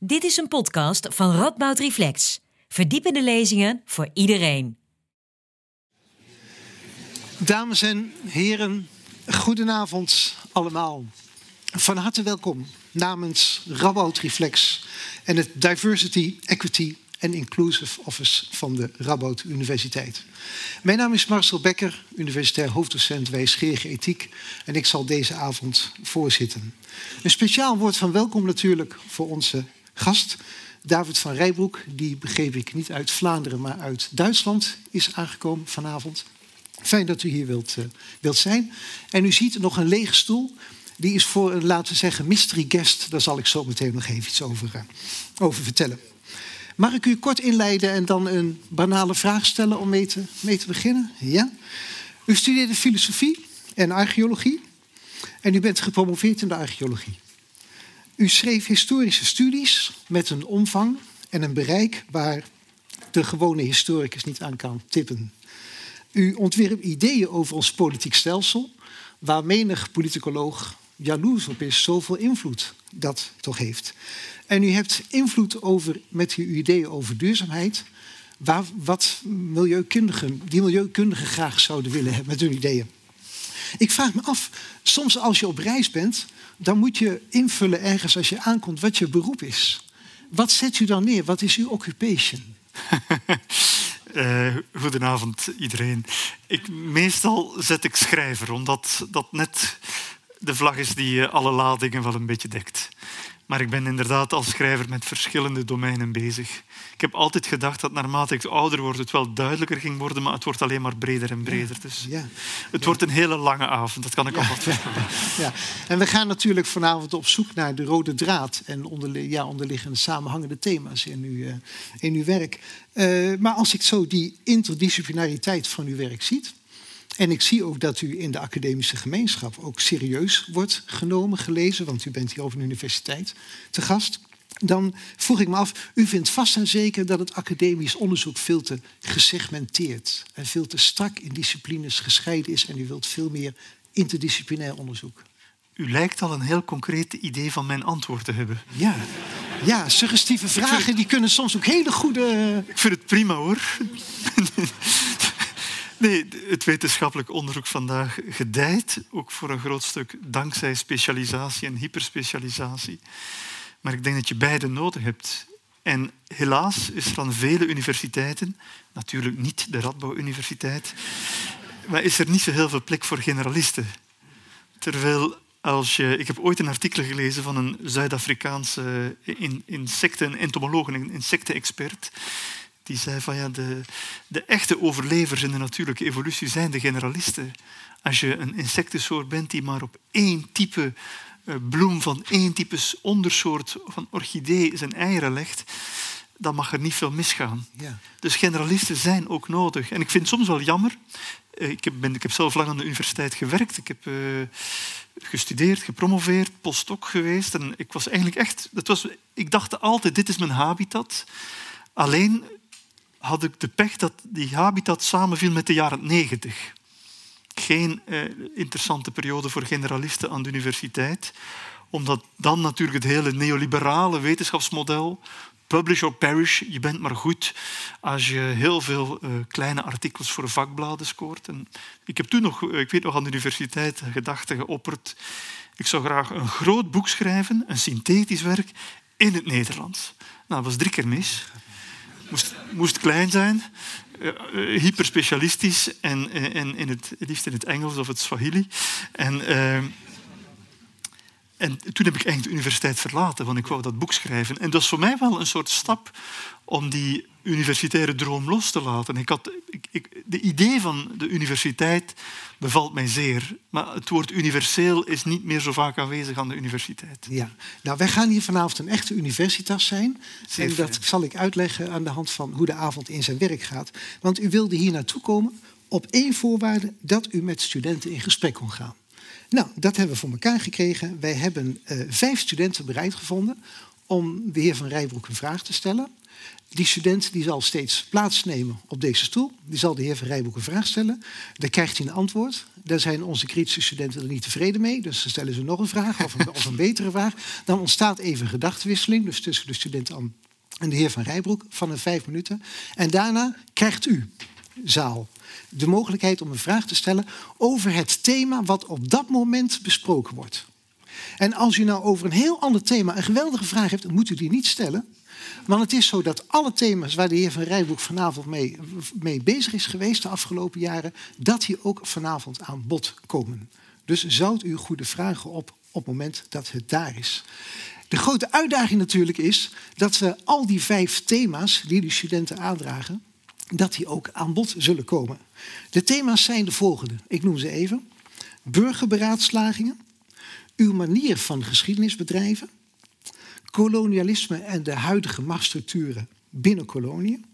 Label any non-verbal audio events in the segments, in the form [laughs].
Dit is een podcast van Radboud Reflex. Verdiepende lezingen voor iedereen. Dames en heren, goedenavond allemaal. Van harte welkom namens Radboud Reflex en het Diversity, Equity en Inclusive Office van de Radboud Universiteit. Mijn naam is Marcel Becker, universitair hoofddocent wijsgerige ethiek en ik zal deze avond voorzitten. Een speciaal woord van welkom natuurlijk voor onze gast, David van Rijbroek, die begreep ik niet uit Vlaanderen, maar uit Duitsland is aangekomen vanavond. Fijn dat u hier wilt, uh, wilt zijn. En u ziet nog een lege stoel. Die is voor een, laten we zeggen, mystery guest. Daar zal ik zo meteen nog even iets over, uh, over vertellen. Mag ik u kort inleiden en dan een banale vraag stellen om mee te, mee te beginnen? Ja? U studeerde filosofie en archeologie. En u bent gepromoveerd in de archeologie. U schreef historische studies met een omvang en een bereik waar de gewone historicus niet aan kan tippen. U ontwierp ideeën over ons politiek stelsel, waar menig politicoloog jaloers op is, zoveel invloed dat toch heeft. En u hebt invloed over, met uw ideeën over duurzaamheid, waar, wat milieukundigen, die milieukundigen graag zouden willen hebben met hun ideeën. Ik vraag me af, soms als je op reis bent, dan moet je invullen ergens als je aankomt wat je beroep is. Wat zet u dan neer? Wat is uw occupation? Uh, [laughs] goedenavond iedereen. Ik, meestal zet ik schrijver, omdat dat net de vlag is die eh, alle ladingen wel een beetje dekt. Maar ik ben inderdaad als schrijver met verschillende domeinen bezig. Ik heb altijd gedacht dat naarmate ik ouder word, het wel duidelijker ging worden, maar het wordt alleen maar breder en breder. Dus ja. het wordt een hele lange avond, dat kan ik ja. alvast [laughs] vertellen. Ja. En we gaan natuurlijk vanavond op zoek naar de rode draad en onderli ja, onderliggende samenhangende thema's in uw, uh, in uw werk. Uh, maar als ik zo die interdisciplinariteit van uw werk ziet, en ik zie ook dat u in de academische gemeenschap ook serieus wordt genomen, gelezen, want u bent hier op een universiteit te gast. Dan vroeg ik me af, u vindt vast en zeker dat het academisch onderzoek veel te gesegmenteerd en veel te strak in disciplines gescheiden is en u wilt veel meer interdisciplinair onderzoek. U lijkt al een heel concreet idee van mijn antwoord te hebben. Ja, ja suggestieve vragen die kunnen soms ook hele goede... Ik vind het prima hoor. Nee, het wetenschappelijk onderzoek vandaag gedijt, ook voor een groot stuk dankzij specialisatie en hyperspecialisatie. Maar ik denk dat je beide nodig hebt. En helaas is er aan vele universiteiten, natuurlijk niet de Radboud Universiteit, maar is er niet zo heel veel plek voor generalisten. Terwijl als je, ik heb ooit een artikel gelezen van een Zuid-Afrikaanse insecten, entomoloog, een insectenexpert, die zei van ja, de, de echte overlevers in de natuurlijke evolutie zijn de generalisten. Als je een insectensoort bent die maar op één type uh, bloem van één type ondersoort van orchidee zijn eieren legt, dan mag er niet veel misgaan. Ja. Dus generalisten zijn ook nodig. En ik vind het soms wel jammer. Uh, ik, heb, ben, ik heb zelf lang aan de universiteit gewerkt. Ik heb uh, gestudeerd, gepromoveerd, postdoc geweest. En ik was eigenlijk echt... Dat was, ik dacht altijd, dit is mijn habitat. Alleen had ik de pech dat die habitat samenviel met de jaren negentig. Geen eh, interessante periode voor generalisten aan de universiteit, omdat dan natuurlijk het hele neoliberale wetenschapsmodel, publish or perish, je bent maar goed als je heel veel uh, kleine artikels voor vakbladen scoort. En ik heb toen nog, ik weet nog aan de universiteit, gedachten geopperd. Ik zou graag een groot boek schrijven, een synthetisch werk, in het Nederlands. Nou, dat was drie keer mis moest, moest klein zijn, uh, hyperspecialistisch en, en, in het, liefst in het Engels of het Swahili. En, uh, en toen heb ik eigenlijk de universiteit verlaten, want ik wou dat boek schrijven. En dat was voor mij wel een soort stap om die universitaire droom los te laten. Ik had, ik, ik, de idee van de universiteit bevalt mij zeer. Maar het woord universeel is niet meer zo vaak aanwezig aan de universiteit. Ja, nou wij gaan hier vanavond een echte universitas zijn. Zeer en dat zal ik uitleggen aan de hand van hoe de avond in zijn werk gaat. Want u wilde hier naartoe komen op één voorwaarde dat u met studenten in gesprek kon gaan. Nou, dat hebben we voor elkaar gekregen. Wij hebben uh, vijf studenten bereid gevonden om de heer Van Rijbroek een vraag te stellen. Die student die zal steeds plaatsnemen op deze stoel. Die zal de heer Van Rijbroek een vraag stellen. Dan krijgt hij een antwoord. Daar zijn onze kritische studenten er niet tevreden mee. Dus dan stellen ze nog een vraag of een, of een betere vraag. Dan ontstaat even een gedachtenwisseling. Dus tussen de student en de heer Van Rijbroek van een vijf minuten. En daarna krijgt u, zaal, de mogelijkheid om een vraag te stellen over het thema wat op dat moment besproken wordt. En als u nou over een heel ander thema een geweldige vraag hebt, dan moet u die niet stellen. Want het is zo dat alle thema's waar de heer Van Rijbroek vanavond mee, mee bezig is geweest de afgelopen jaren, dat die ook vanavond aan bod komen. Dus zou u goede vragen op op het moment dat het daar is. De grote uitdaging natuurlijk is dat we al die vijf thema's die de studenten aandragen, dat die ook aan bod zullen komen. De thema's zijn de volgende. Ik noem ze even. Burgerberaadslagingen, uw manier van geschiedenis bedrijven, kolonialisme en de huidige machtsstructuren binnen koloniën,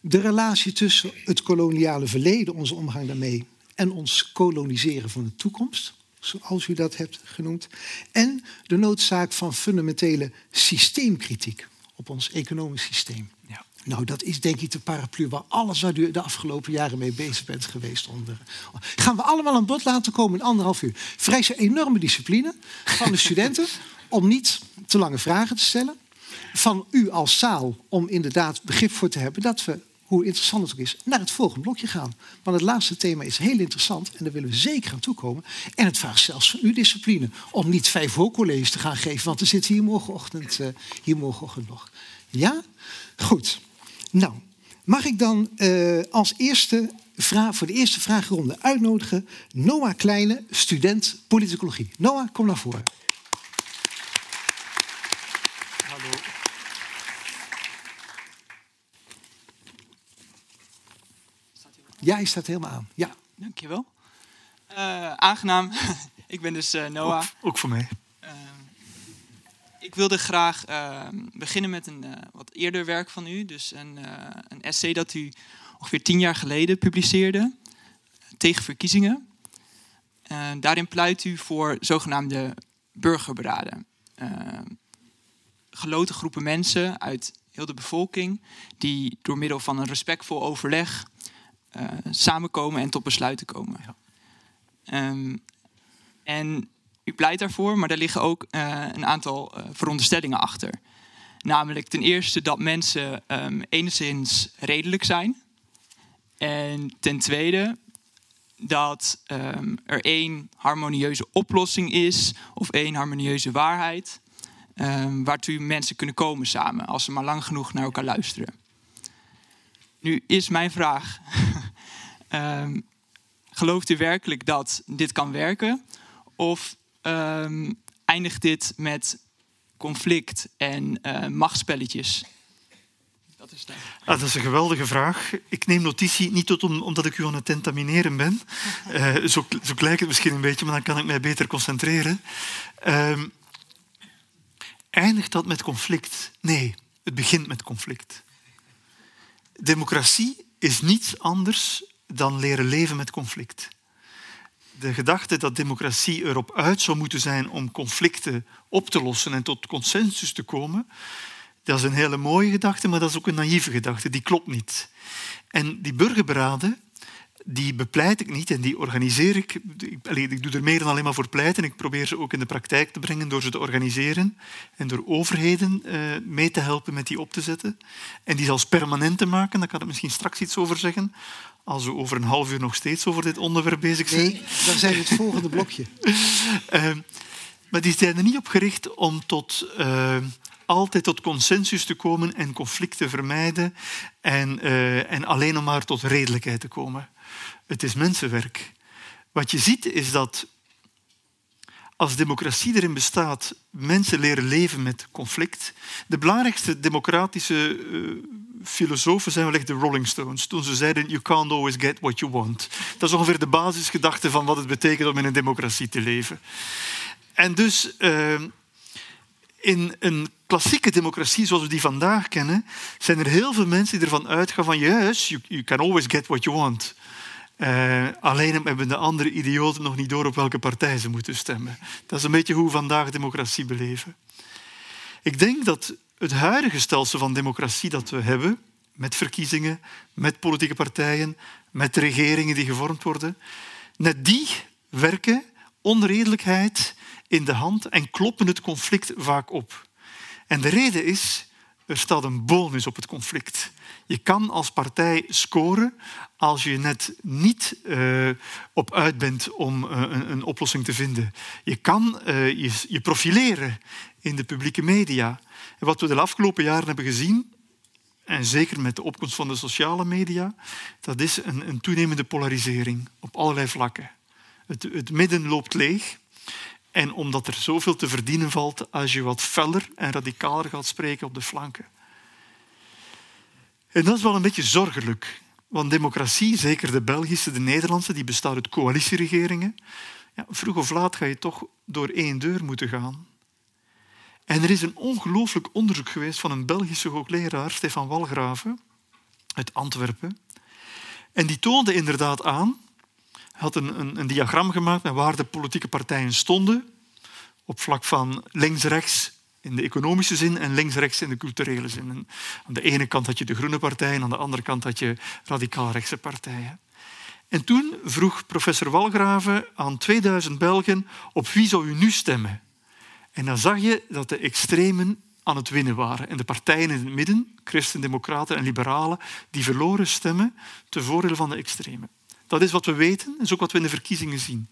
de relatie tussen het koloniale verleden, onze omgang daarmee, en ons koloniseren van de toekomst, zoals u dat hebt genoemd, en de noodzaak van fundamentele systeemkritiek op ons economisch systeem. Ja. Nou, dat is denk ik de paraplu waar alles waar u de afgelopen jaren mee bezig bent geweest. Onder. Gaan we allemaal aan bod laten komen in anderhalf uur. Vrij enorme discipline van de studenten [laughs] om niet te lange vragen te stellen. Van u als zaal om inderdaad begrip voor te hebben dat we, hoe interessant het ook is, naar het volgende blokje gaan. Want het laatste thema is heel interessant en daar willen we zeker aan toekomen. En het vraagt zelfs van u discipline om niet vijf hoogcolleges te gaan geven, want er zit hier morgenochtend, uh, hier morgenochtend nog. Ja? Goed. Nou, mag ik dan uh, als eerste vraag, voor de eerste vraagronde uitnodigen Noah Kleine, student politicologie. Noah, kom naar voren. Hallo. Ja, hij staat helemaal aan. Ja. Dankjewel. Uh, aangenaam. [laughs] ik ben dus uh, Noah. Ook, ook voor mij. Ik wilde graag uh, beginnen met een uh, wat eerder werk van u. Dus een, uh, een, essay dat u ongeveer tien jaar geleden publiceerde tegen verkiezingen. daarin pleit u voor zogenaamde burgerberaden. geloten groepen mensen uit heel de bevolking die door middel van een respectvol overleg samenkomen en tot besluiten komen. Ja. Um, en u pleit daarvoor, maar daar liggen ook uh, een aantal uh, veronderstellingen achter. Namelijk ten eerste dat mensen um, enigszins redelijk zijn. En ten tweede dat um, er één harmonieuze oplossing is of één harmonieuze waarheid. Um, waartoe mensen kunnen komen samen als ze maar lang genoeg naar elkaar luisteren. Nu is mijn vraag: [laughs] gelooft u werkelijk dat dit kan werken? Of um, eindigt dit met conflict en uh, machtspelletjes? Dat is, ah, dat is een geweldige vraag. Ik neem notitie niet tot om, omdat ik u aan het tentamineren ben. Uh, zo, zo lijkt het misschien een beetje, maar dan kan ik mij beter concentreren. Uh, eindigt dat met conflict? Nee, het begint met conflict. Democratie is niets anders dan leren leven met conflict de gedachte dat democratie erop uit zou moeten zijn om conflicten op te lossen en tot consensus te komen, dat is een hele mooie gedachte, maar dat is ook een naïeve gedachte. Die klopt niet. En die burgerberaden, die bepleit ik niet en die organiseer ik. Ik, doe er meer dan alleen maar voor pleiten. Ik probeer ze ook in de praktijk te brengen door ze te organiseren en door overheden uh, mee te helpen met die op te zetten. En die zelfs permanent te maken, daar kan ik misschien straks iets over zeggen als we over een half uur nog steeds over dit onderwerp bezig zijn. Nee, dan zijn we het volgende blokje. uh, [laughs] maar die zijn er niet op gericht om tot, uh, altijd tot consensus te komen en conflicten vermijden en, uh, en alleen om maar tot redelijkheid te komen. Het is mensenwerk. Wat je ziet is dat als democratie erin bestaat, mensen leren leven met conflict. De belangrijkste democratische uh, filosofen zijn wellicht de Rolling Stones. Toen ze zeiden, you can't always get what you want. Dat is ongeveer de basisgedachte van wat het betekent om in een democratie te leven. En dus uh, in een klassieke democratie zoals we die vandaag kennen, zijn er heel veel mensen die ervan uitgaan van you, you can always get what you want. Uh, alleen hebben de andere idioten nog niet door op welke partij ze moeten stemmen. Dat is een beetje hoe we vandaag democratie beleven. Ik denk dat het huidige stelsel van democratie dat we hebben, met verkiezingen, met politieke partijen, met regeringen die gevormd worden, net die werken onredelijkheid in de hand en kloppen het conflict vaak op. En de reden is, er staat een bonus op het conflict. Je kan als partij scoren als je net niet uh, op uit bent om uh, een, een, oplossing te vinden. Je kan uh, je, je, profileren in de publieke media. Wat we de afgelopen jaren hebben gezien, en zeker met de opkomst van de sociale media, dat is een, een toenemende polarisering op allerlei vlakken. Het, het midden loopt leeg. En omdat er zoveel te verdienen valt als je wat feller en radicaler gaat spreken op de flanken. En dat is wel een beetje zorgelijk. Want democratie, zeker de Belgische, de Nederlandse, die bestaat uit coalitieregeringen. Ja, vroeg of laat ga je toch door één deur moeten gaan. En er is een ongelooflijk onderzoek geweest van een Belgische hoogleraar, Stefan Walgraven, uit Antwerpen. En die toonde inderdaad aan, had een, een, een diagram gemaakt met waar de politieke partijen stonden, op vlak van links-rechts in de economische zin en links-rechts in de culturele zin. En aan de ene kant had je de groene partijen, aan de andere kant had je radicaal-rechtse partijen. En toen vroeg professor Walgraven aan 2000 Belgen op wie zou u nu stemmen? En dan zag je dat de extremen aan het winnen waren. En de partijen in het midden, christen-democraten en liberalen, die verloren stemmen ten voordele van de extremen. Dat is wat we weten, dat is ook wat we in de verkiezingen zien.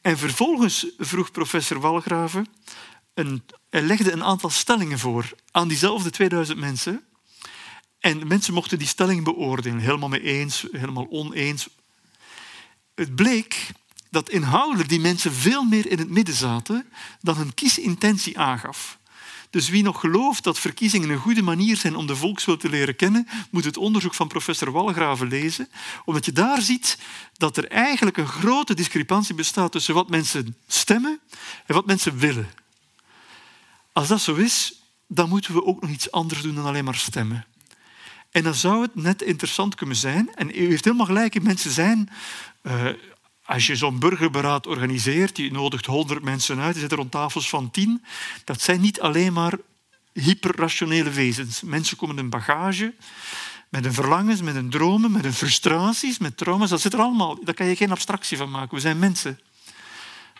En vervolgens vroeg professor Walgraven, een, legde een aantal stellingen voor aan diezelfde 2000 mensen. En mensen mochten die stellingen beoordelen, helemaal mee eens, helemaal oneens. Het bleek dat inhoudelijk die mensen veel meer in het midden zaten dan hun kiesintentie aangaf. Dus wie nog gelooft dat verkiezingen een goede manier zijn om de volkswil te leren kennen, moet het onderzoek van professor Walgraven lezen, omdat je daar ziet dat er eigenlijk een grote discrepantie bestaat tussen wat mensen stemmen en wat mensen willen. Als dat zo is, dan moeten we ook nog iets anders doen dan alleen maar stemmen. En dan zou het net interessant kunnen zijn, en u heeft helemaal gelijk, mensen zijn uh, als je zo'n burgerberaad organiseert, je nodigt honderd mensen uit, je zit er rond tafels van tien, dat zijn niet alleen maar hyperrationele wezens. Mensen komen met een bagage, met een verlangens, met een dromen, met een frustraties, met trauma's. Dat zit er allemaal. Daar kan je geen abstractie van maken. We zijn mensen.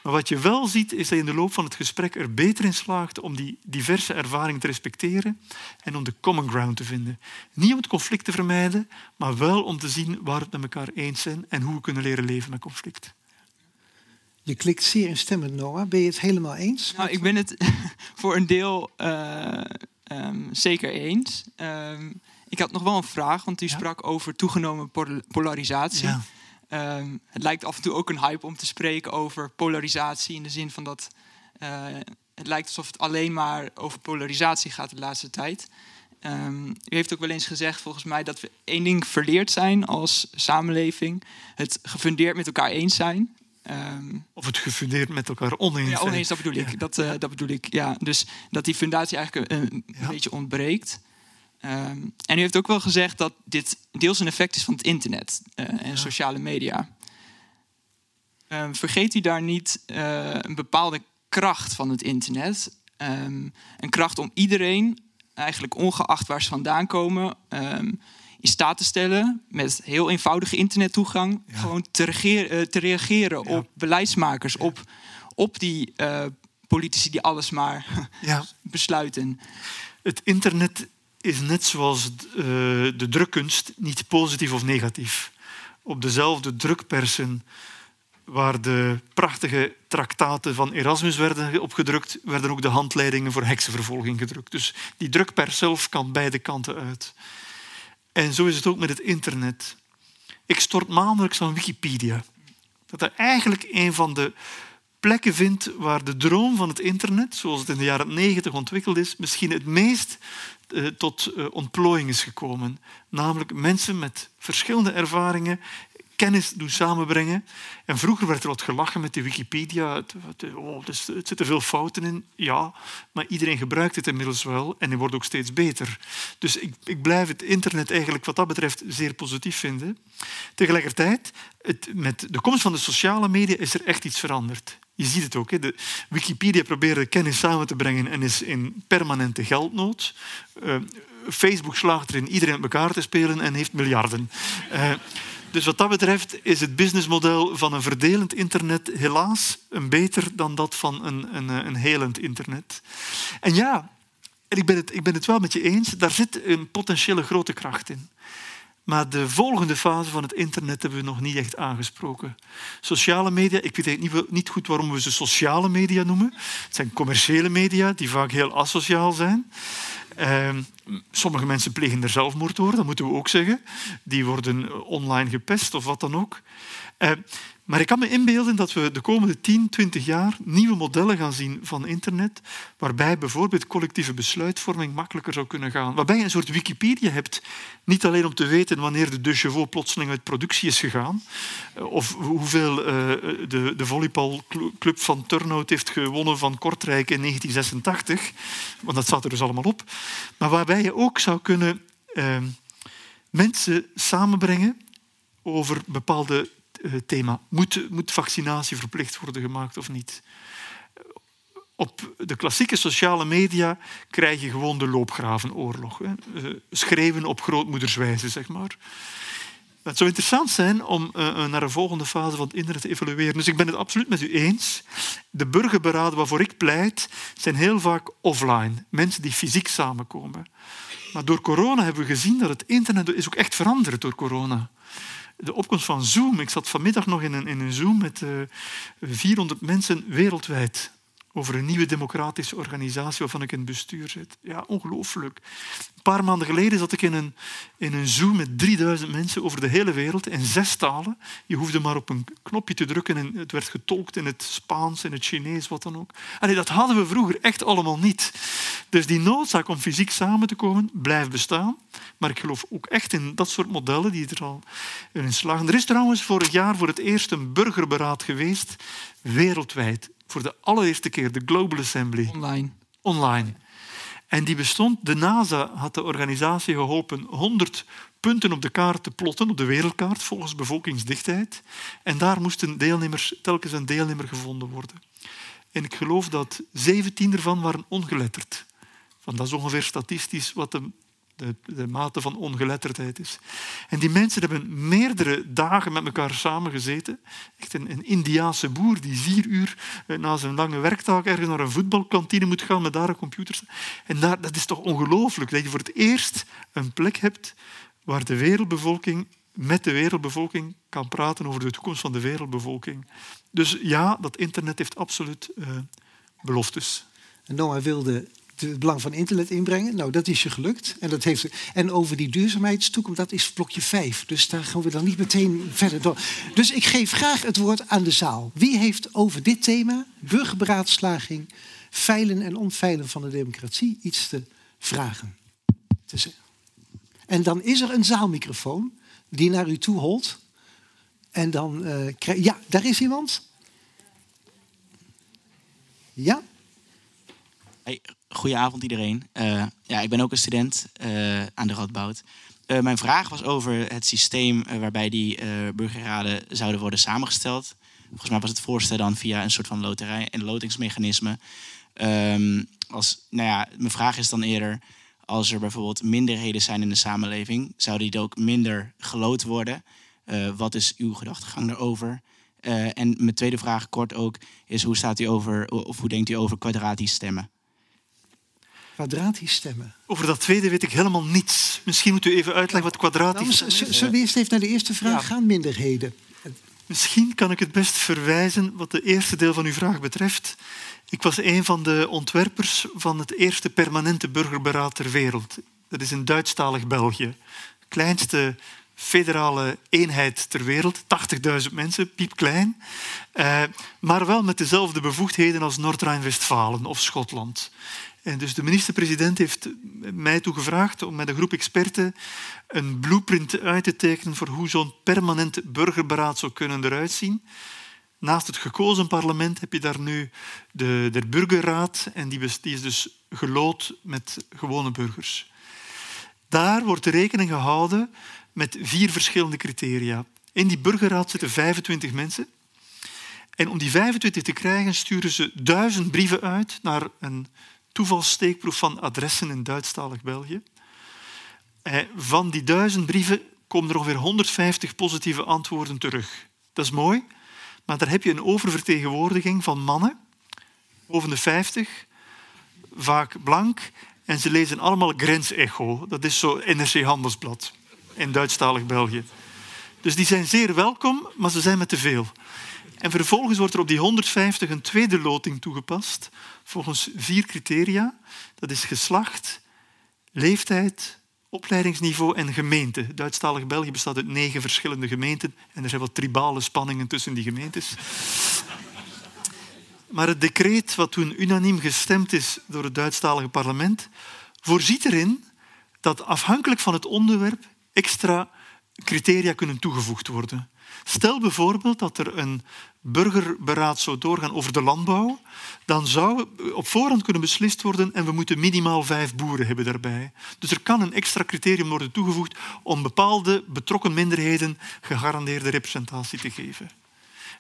Maar wat je wel ziet, is dat je in de loop van het gesprek er beter in slaagt om die diverse ervaringen te respecteren en om de common ground te vinden. Niet om het conflict te vermijden, maar wel om te zien waar we het met elkaar eens zijn en hoe we kunnen leren leven met conflict. Je klikt zeer instemmend, Noah. Ben je het helemaal eens? Nou, ik ben het [laughs] voor een deel uh, um, zeker eens. Um, ik had nog wel een vraag, want u sprak over toegenomen polarisatie. Ja. Um, het lijkt af en toe ook een hype om te spreken over polarisatie. In de zin van dat uh, het lijkt alsof het alleen maar over polarisatie gaat de laatste tijd. Um, u heeft ook wel eens gezegd, volgens mij, dat we één ding verleerd zijn als samenleving: het gefundeerd met elkaar eens zijn. Um, of het gefundeerd met elkaar oneens ja, oneens, dat bedoel ik. Dat, uh, dat bedoel ik, ja. Dus dat die fundatie eigenlijk een, een ja. beetje ontbreekt. Um, en u heeft ook wel gezegd dat dit deels een effect is van het internet uh, en ja. sociale media. Um, vergeet u daar niet uh, een bepaalde kracht van het internet? Um, een kracht om iedereen, eigenlijk ongeacht waar ze vandaan komen, in staat te stellen met heel eenvoudige internettoegang ja. gewoon te, uh, te reageren ja. op beleidsmakers, op, op die politici die alles maar [laughs] besluiten. Het internet is net zoals uh, de drukkunst niet positief of negatief. Op dezelfde drukpersen waar de prachtige traktaten van Erasmus werden opgedrukt, werden ook de handleidingen voor heksenvervolging gedrukt. Dus die drukpers zelf kan beide kanten uit. En zo is het ook met het internet. Ik stort maandelijks aan Wikipedia. Dat is eigenlijk een van de plekken vindt waar de droom van het internet, zoals het in de jaren 90 ontwikkeld is, misschien het meest tot uh, ontplooiing is gekomen. Namelijk mensen met verschillende ervaringen kennis doen samenbrengen. En vroeger werd er wat gelachen met de Wikipedia. Het, oh, het zitten veel fouten in. Ja, maar iedereen gebruikt het inmiddels wel en het wordt ook steeds beter. Dus ik, ik blijf het internet eigenlijk wat dat betreft zeer positief vinden. Tegelijkertijd, het, met de komst van de sociale media is er echt iets veranderd. Je ziet het ook. De Wikipedia probeert kennis samen te brengen en is in permanente geldnood. Uh, Facebook slaagt erin iedereen met elkaar te spelen en heeft miljarden. Uh, dus wat dat betreft is het businessmodel van een verdelend internet helaas een beter dan dat van een, een, een helend internet. En ja, ik ben, het, ik ben het wel met je eens, daar zit een potentiële grote kracht in. Maar de volgende fase van het internet hebben we nog niet echt aangesproken. Sociale media, ik weet niet, goed waarom we ze sociale media noemen. Het zijn commerciële media die vaak heel asociaal zijn. Uh, sommige mensen plegen er zelfmoord door, dat moeten we ook zeggen. Die worden online gepest of wat dan ook. Uh, maar ik kan me inbeelden dat we de komende 10, 20 jaar nieuwe modellen gaan zien van internet, waarbij bijvoorbeeld collectieve besluitvorming makkelijker zou kunnen gaan. Waarbij je een soort Wikipedia hebt, niet alleen om te weten wanneer de De plotseling uit productie is gegaan, eh, of hoeveel uh, de, de volleybalclub van Turnhout heeft gewonnen van Kortrijk in 1986, want dat staat er dus allemaal op, maar waarbij je ook zou kunnen uh, mensen samenbrengen over bepaalde eh, thema. Moet, moet vaccinatie verplicht worden gemaakt of niet? Op de klassieke sociale media krijg je gewoon de loopgravenoorlog. Hè. Eh, schreeuwen op grootmoederswijze, zeg maar. Het zou interessant zijn om uh, naar een volgende fase van het internet te evalueren. Dus ik ben het absoluut met u eens. De burgerberaden waarvoor ik pleit, zijn heel vaak offline. Mensen die fysiek samenkomen. Maar door corona hebben we gezien dat het internet is ook echt veranderd door corona de opkomst van Zoom. Ik zat vanmiddag nog in een, in een Zoom met uh, eh, 400 mensen wereldwijd over een nieuwe democratische organisatie waarvan ik in het bestuur zit. Ja, ongelooflijk. Een paar maanden geleden zat ik in een, in een Zoom met 3000 mensen over de hele wereld in zes talen. Je hoefde maar op een knopje te drukken en het werd getolkt in het Spaans, in het Chinees, wat dan ook. Dat hadden we vroeger echt allemaal niet. Dus die noodzaak om fysiek samen te komen blijft bestaan. Maar ik geloof ook echt in dat soort modellen die er al in slagen. Er is trouwens vorig jaar voor het eerst een burgerberaad geweest, wereldwijd voor de allereerste keer de Global Assembly. Online. Online. En die bestond, de NASA had de organisatie geholpen 100 punten op de kaart te plotten, op de wereldkaart, volgens bevolkingsdichtheid. En daar moesten deelnemers, telkens een deelnemer gevonden worden. En ik geloof dat 17 ervan waren ongeletterd. Want dat is ongeveer statistisch wat de de, de mate van ongeletterdheid is. En die mensen hebben meerdere dagen met elkaar samengezeten. Echt een, een Indiaanse boer die vier uur eh, na zijn lange werktaak ergens naar een voetbalkantine moet gaan met daar een computer. En daar, dat is toch ongelooflijk dat je voor het eerst een plek hebt waar de wereldbevolking met de wereldbevolking kan praten over de toekomst van de wereldbevolking. Dus ja, dat internet heeft absoluut uh, beloftes. En Noah wilde het belang van internet inbrengen. Nou, dat is je gelukt. En, dat heeft, en over die duurzaamheidstoekomst, dat is blokje 5. Dus daar gaan we dan niet meteen verder door. Dus ik geef graag het woord aan de zaal. Wie heeft over dit thema, burgerberaadslaging, veilen en onveilen van de democratie, iets te vragen? En dan is er een zaalmicrofoon die naar u toe holt. En dan uh, Ja, daar is iemand. Ja? Hey, goedenavond iedereen. Uh, ja, ik ben ook een student uh, aan de Radboud. Uh, mijn vraag was over het systeem waarbij die burgerraden zouden worden samengesteld. Volgens mij was het voorstel dan via een soort van loterij en lotingsmechanisme. Um, als, nou ja, mijn vraag is dan eerder, als er bijvoorbeeld minderheden zijn in de samenleving, zouden die ook minder geloot worden? wat is uw gedachtegang daarover? en mijn tweede vraag, kort ook, is hoe staat u over, of hoe denkt u over kwadratisch stemmen? Kwadratisch stemmen. Over dat tweede weet ik helemaal niets. Misschien moet u even uitleggen wat kwadratisch nou, is. Zullen we eerst even naar de eerste vraag gaan? Minderheden. Misschien kan ik het best verwijzen wat de eerste deel van uw vraag betreft. Ik was een van de ontwerpers van het eerste permanente burgerberaad ter wereld. Dat is in Duitsstalig België. Kleinste federale eenheid ter wereld, 80.000 mensen, piepklein, eh, maar wel met dezelfde bevoegdheden als Noord-Rijn-Westfalen of Schotland. En dus de minister-president heeft mij toegevraagd om met een groep experten een blueprint uit te tekenen voor hoe zo'n permanent burgerberaad zou kunnen eruit zien. Naast het gekozen parlement heb je daar nu de, de burgerraad en die, is dus gelood met gewone burgers. Daar wordt rekening gehouden met vier verschillende criteria. In die burgerraad zitten 25 mensen En om die 25 te krijgen sturen ze duizend brieven uit naar een toevalsteekproef van adressen in Duitsstalig België. Eh, van die duizend brieven komen er ongeveer 150 positieve antwoorden terug. Dat is mooi, maar daar heb je een oververtegenwoordiging van mannen, boven de 50, vaak blank, en ze lezen allemaal Grensecho. Dat is zo NRC Handelsblad in Duitsstalig België. Dus die zijn zeer welkom, maar ze zijn met te veel. En vervolgens wordt er op die 150 een tweede loting toegepast, volgens vier criteria. Dat is geslacht, leeftijd, opleidingsniveau en gemeente. Duitsstalig België bestaat uit negen verschillende gemeenten en er zijn wat tribale spanningen tussen die gemeentes. Maar het decreet, wat toen unaniem gestemd is door het Duitsstalige parlement, voorziet erin dat afhankelijk van het onderwerp extra criteria kunnen toegevoegd worden. Stel bijvoorbeeld dat er een burgerberaad zou doorgaan over de landbouw, dan zou op voorhand kunnen beslist worden en we moeten minimaal vijf boeren hebben daarbij. Dus er kan een extra criterium worden toegevoegd om bepaalde betrokken minderheden gegarandeerde representatie te geven.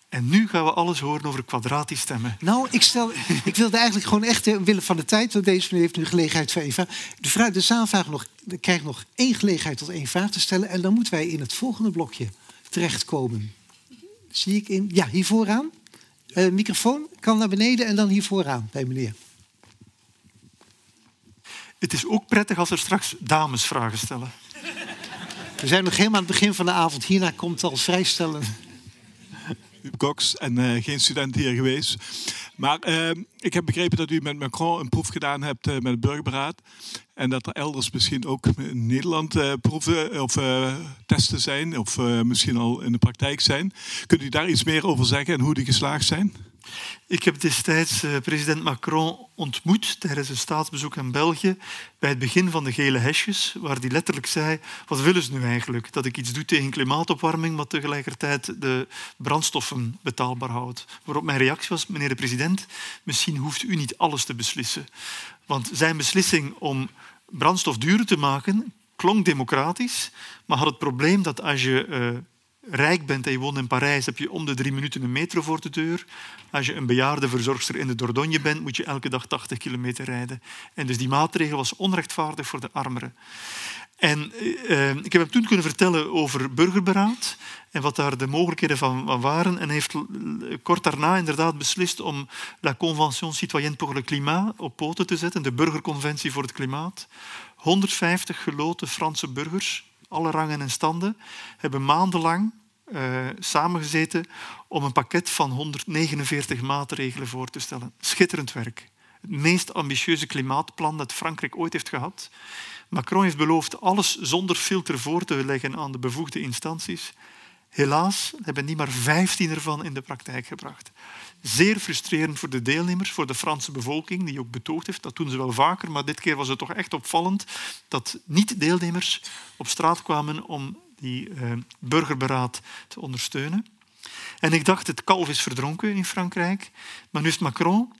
En nu gaan we alles horen over kwadratisch stemmen. Nou, ik, stel, ik wilde eigenlijk gewoon echt, eh, willen van de tijd, want deze meneer heeft nu gelegenheid voor vraag. De, vraag, de zaalvraag nog, krijgt nog één gelegenheid tot één vraag te stellen. En dan moeten wij in het volgende blokje terechtkomen. Zie ik in. Ja, hier vooraan. Uh, microfoon kan naar beneden en dan hier vooraan bij meneer. Het is ook prettig als er straks dames vragen stellen. We zijn nog helemaal aan het begin van de avond. Hierna komt al vrijstellen. Cox en uh, geen student hier geweest. Maar uh, ik heb begrepen dat u met Macron een proef gedaan hebt uh, met het burgerberaad. En dat er elders misschien ook in Nederland proeven of testen zijn. Of misschien al in de praktijk zijn. Kunt u daar iets meer over zeggen en hoe die geslaagd zijn? Ik heb destijds eh, president Macron ontmoet tijdens een staatsbezoek in België bij het begin van de gele hesjes, waar hij letterlijk zei, wat willen ze nu eigenlijk? Dat ik iets doe tegen klimaatopwarming, maar tegelijkertijd de brandstoffen betaalbaar houdt. Waarop mijn reactie was, meneer de president, misschien hoeft u niet alles te beslissen. Want zijn beslissing om brandstof duurder te maken klonk democratisch, maar had het probleem dat als je uh, rijk bent en je woont in Parijs, heb je om de drie minuten een metro voor de deur. Als je een bejaarde verzorgster in de Dordogne bent, moet je elke dag 80 kilometer rijden. En dus die maatregel was onrechtvaardig voor de armeren. En eh, ik heb hem toen kunnen vertellen over burgerberaad en wat daar de mogelijkheden van, waren. En heeft kort daarna inderdaad beslist om La Convention Citoyenne pour le Climat op poten te zetten, de burgerconventie voor het klimaat. 150 geloten Franse burgers alle rangen en standen, hebben maandenlang uh, samengezeten om een pakket van 149 maatregelen voor te stellen. Schitterend werk. Het meest ambitieuze klimaatplan dat Frankrijk ooit heeft gehad. Macron heeft beloofd alles zonder filter voor te leggen aan de bevoegde instanties. Helaas hebben die maar 15 ervan in de praktijk gebracht. Zeer frustrerend voor de deelnemers, voor de Franse bevolking, die ook betoogd heeft. Dat doen ze wel vaker, maar dit keer was het toch echt opvallend dat niet-deelnemers op straat kwamen om die eh, burgerberaad te ondersteunen. En ik dacht, het kalf is verdronken in Frankrijk. Maar nu heeft Macron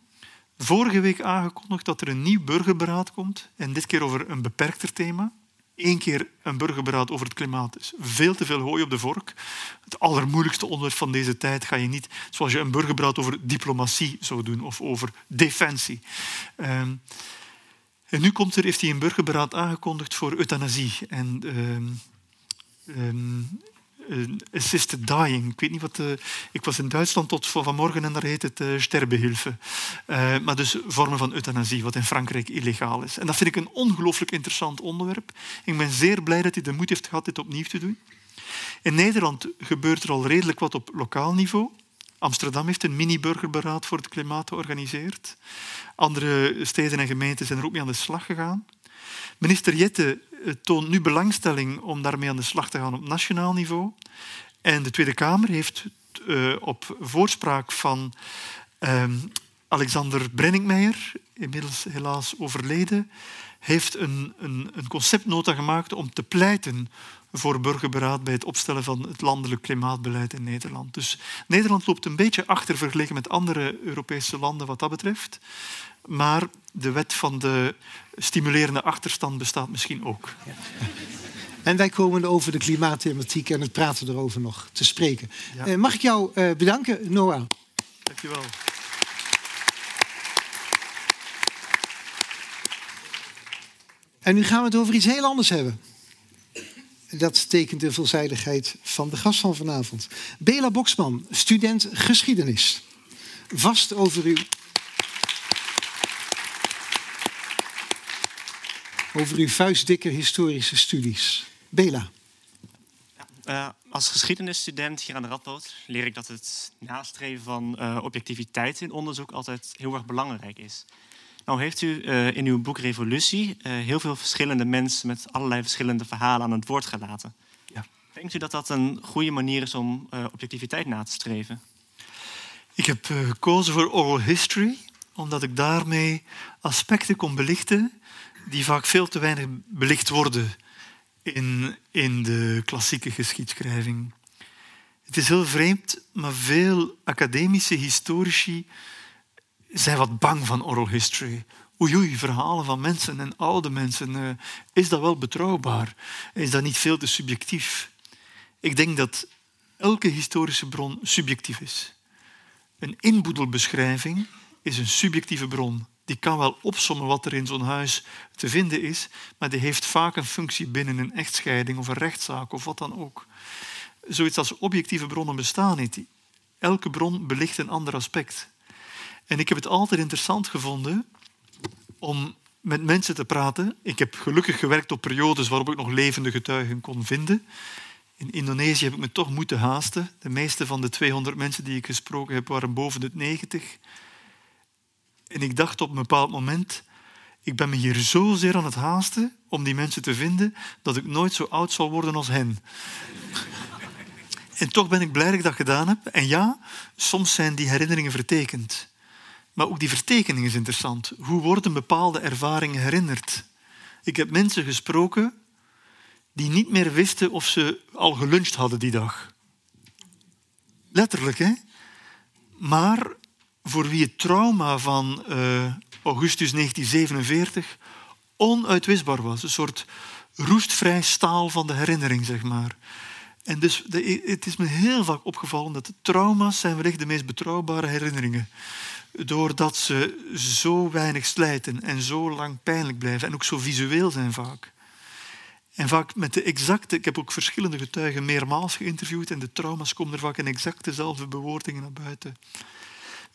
vorige week aangekondigd dat er een nieuw burgerberaad komt. En dit keer over een beperkter thema. Eén keer een burgerberaad over het klimaat is veel te veel hooi op de vork. Het allermoeilijkste onderwerp van deze tijd ga je niet zoals je een burgerberaad over diplomatie zou doen of over defensie. Um, en nu komt er, heeft hij een burgerberaad aangekondigd voor euthanasie. En um, um, assisted dying. Ik weet niet wat. Uh, ik was in Duitsland tot vanmorgen en daar heet het uh, maar dus vormen van euthanasie, wat in Frankrijk illegaal is. En dat vind ik een ongelooflijk interessant onderwerp. Ik ben zeer blij dat hij de moed heeft gehad dit opnieuw te doen. In Nederland gebeurt er al redelijk wat op lokaal niveau. Amsterdam heeft een mini-burgerberaad voor het klimaat georganiseerd. Andere steden en gemeenten zijn er ook mee aan de slag gegaan. Minister Jette eh, toont nu belangstelling om daarmee aan de slag te gaan op nationaal niveau. En de Tweede Kamer heeft uh, op voorspraak van uh, Alexander Brenningmeijer, inmiddels helaas overleden, heeft een, een, een conceptnota gemaakt om te pleiten voor burgerberaad bij het opstellen van het landelijk klimaatbeleid in Nederland. Dus Nederland loopt een beetje achter vergeleken met andere Europese landen wat dat betreft. Maar de wet van de stimulerende achterstand bestaat misschien ook. Ja. En wij komen over de klimaatthematiek en het praten erover nog te spreken. Ja. Uh, mag ik jou uh, bedanken, Noah? Dankjewel. En nu gaan we het over iets heel anders hebben. Dat tekent de veelzijdigheid van de gast van vanavond. Bela Boksman, student geschiedenis. Vast over uw. Over uw vuistdikke historische studies. Bela. Uh, als geschiedenisstudent hier aan de Radboud leer ik dat het nastreven van uh, objectiviteit in onderzoek altijd heel erg belangrijk is. Nou heeft u uh, in uw boek Revolutie heel veel verschillende mensen met allerlei verschillende verhalen aan het woord gelaten. Ja. Denkt u dat dat een goede manier is om objectiviteit na te streven? Ik heb gekozen voor oral history, omdat ik daarmee aspecten kon belichten die vaak veel te weinig belicht worden in, in de klassieke geschiedschrijving. Het is heel vreemd, maar veel academische historici zijn wat bang van oral history. Oei, oei, verhalen van mensen en oude mensen. Uh, is dat wel betrouwbaar? Is dat niet veel te subjectief? Ik denk dat elke historische bron subjectief is. Een inboedelbeschrijving is een subjectieve bron die kan wel opsommen wat er in zo'n huis te vinden is, maar die heeft vaak een functie binnen een echtscheiding of een rechtszaak of wat dan ook. Zoiets als objectieve bronnen bestaan niet. Elke bron belicht een ander aspect. En ik heb het altijd interessant gevonden om met mensen te praten. Ik heb gelukkig gewerkt op periodes waarop ik nog levende getuigen kon vinden. In Indonesië heb ik me toch moeten haasten. De meeste van de 200 mensen die ik gesproken heb waren boven de 90. En ik dacht op een bepaald moment, ik ben me hier zozeer aan het haasten om die mensen te vinden, dat ik nooit zo oud zal worden als hen. en toch ben ik blij dat ik dat gedaan heb. En ja, soms zijn die herinneringen vertekend. Maar ook die vertekening is interessant. Hoe worden bepaalde ervaringen herinnerd? Ik heb mensen gesproken die niet meer wisten of ze al geluncht hadden die dag. Letterlijk, hè? Maar voor wie het trauma van uh, augustus 1947 onuitwisbaar was. Een soort roestvrij staal van de herinnering, zeg maar. En dus het is me heel vaak opgevallen dat trauma's zijn wellicht de meest betrouwbare herinneringen. Doordat ze zo weinig slijten en zo lang pijnlijk blijven en ook zo visueel zijn vaak. En vaak met de exacte, ik heb ook verschillende getuigen meermaals geïnterviewd en de trauma's komen er vaak in exact dezelfde bewoordingen naar buiten.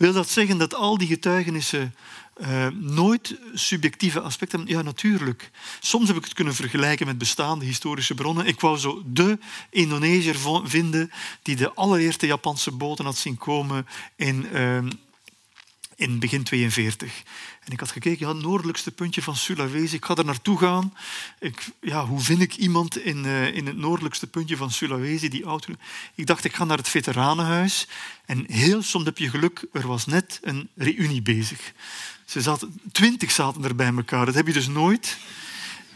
Wil dat zeggen dat al die getuigenissen uh, nooit subjectieve aspecten? Ja, natuurlijk. Soms heb ik het kunnen vergelijken met bestaande historische bronnen. Ik wou zo de Indonesiër vinden die de allereerste Japanse boten had zien komen in, uh, in begin 42. En ik had gekeken, ja, het noordelijkste puntje van Sulawesi. Ik ga er naartoe gaan. Ik, ja, hoe vind ik iemand in, uh, in het noordelijkste puntje van Sulawesi die auto? Ik dacht, ik ga naar het veteranenhuis. En heel soms heb je geluk, er was net een reunie bezig. Ze zaten, twintig zaten er bij elkaar. Dat heb je dus nooit.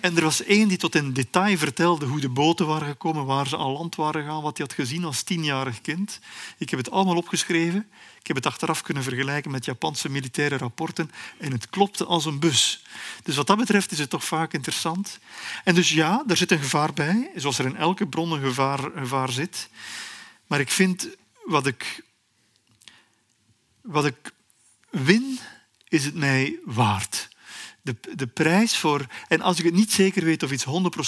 En er was één die tot in detail vertelde hoe de boten waren gekomen, waar ze aan land waren gegaan, wat hij had gezien als tienjarig kind. Ik heb het allemaal opgeschreven. Ik heb het achteraf kunnen vergelijken met Japanse militaire rapporten en het klopte als een bus. Dus wat dat betreft is het toch vaak interessant. En dus ja, er zit een gevaar bij, zoals er in elke bron een gevaar, gevaar zit. Maar ik vind wat ik, wat ik win, is het mij waard. De, de prijs voor... En als ik het niet zeker weet of iets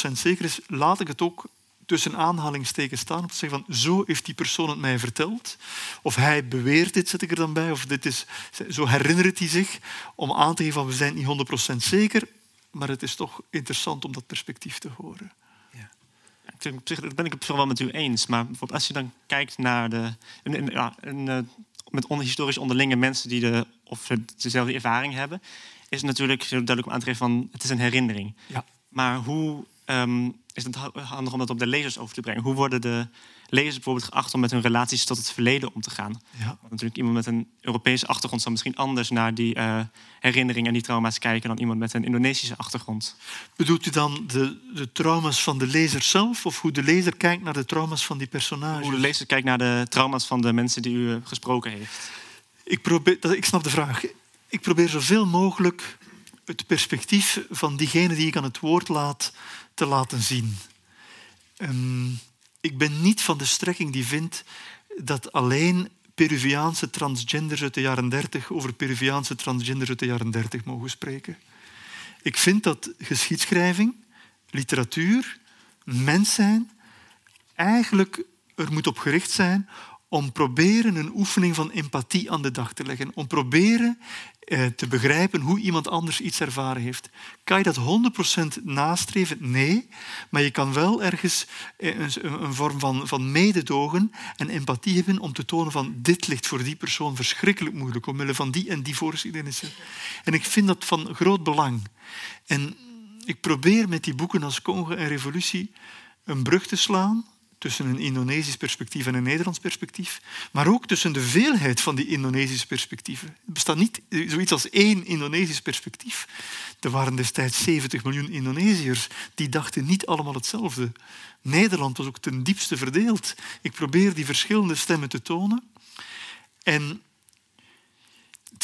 100% zeker is, laat ik het ook tussen aanhalingstekens staan om te zeggen van zo heeft die persoon het mij verteld. Of hij beweert dit, zet ik er dan bij. Of dit is, zo herinnert hij zich om aan te geven van we zijn niet 100% zeker. Maar het is toch interessant om dat perspectief te horen. Ja. Dat ben ik het wel met u eens. Maar als je dan kijkt naar de... ja, eh, met historisch onderlinge mensen die de, of dezelfde ervaring hebben, is natuurlijk duidelijk om aan te geven van het is een herinnering. Ja. Maar hoe um, is het handig om dat op de lezers over te brengen. Hoe worden de lezers bijvoorbeeld geacht om met hun relaties tot het verleden om te gaan? Ja. Want natuurlijk iemand met een Europese achtergrond zal misschien anders naar die uh, herinneringen en die trauma's kijken dan iemand met een Indonesische achtergrond. Bedoelt u dan de, de trauma's van de lezer zelf of hoe de lezer kijkt naar de trauma's van die personages? Hoe de lezer kijkt naar de trauma's van de mensen die u eh, gesproken heeft. Ik, probeer, ik snap de vraag. Ik probeer zoveel mogelijk het perspectief van diegene die ik aan het woord laat te laten zien. Um, ik ben niet van de strekking die vindt dat alleen Peruviaanse transgenders uit de jaren 30 over Peruviaanse transgenders uit de jaren 30 mogen spreken. Ik vind dat geschiedschrijving, literatuur, mens zijn, eigenlijk er moet op gericht zijn om proberen een oefening van empathie aan de dag te leggen. Om proberen eh, te begrijpen hoe iemand anders iets ervaren heeft. Kan je dat 100% nastreven? Nee. Maar je kan wel ergens eh, een, een, vorm van, van mededogen en empathie hebben om te tonen van dit ligt voor die persoon verschrikkelijk moeilijk omwille van die en die voorgeschiedenissen. En ik vind dat van groot belang. En ik probeer met die boeken als Congo en Revolutie een brug te slaan tussen een Indonesisch perspectief en een Nederlands perspectief, maar ook tussen de veelheid van die Indonesische perspectieven. Er bestaat niet zoiets als één Indonesisch perspectief. Er waren destijds 70 miljoen Indonesiërs, die dachten niet allemaal hetzelfde. Nederland was ook ten diepste verdeeld. Ik probeer die verschillende stemmen te tonen. En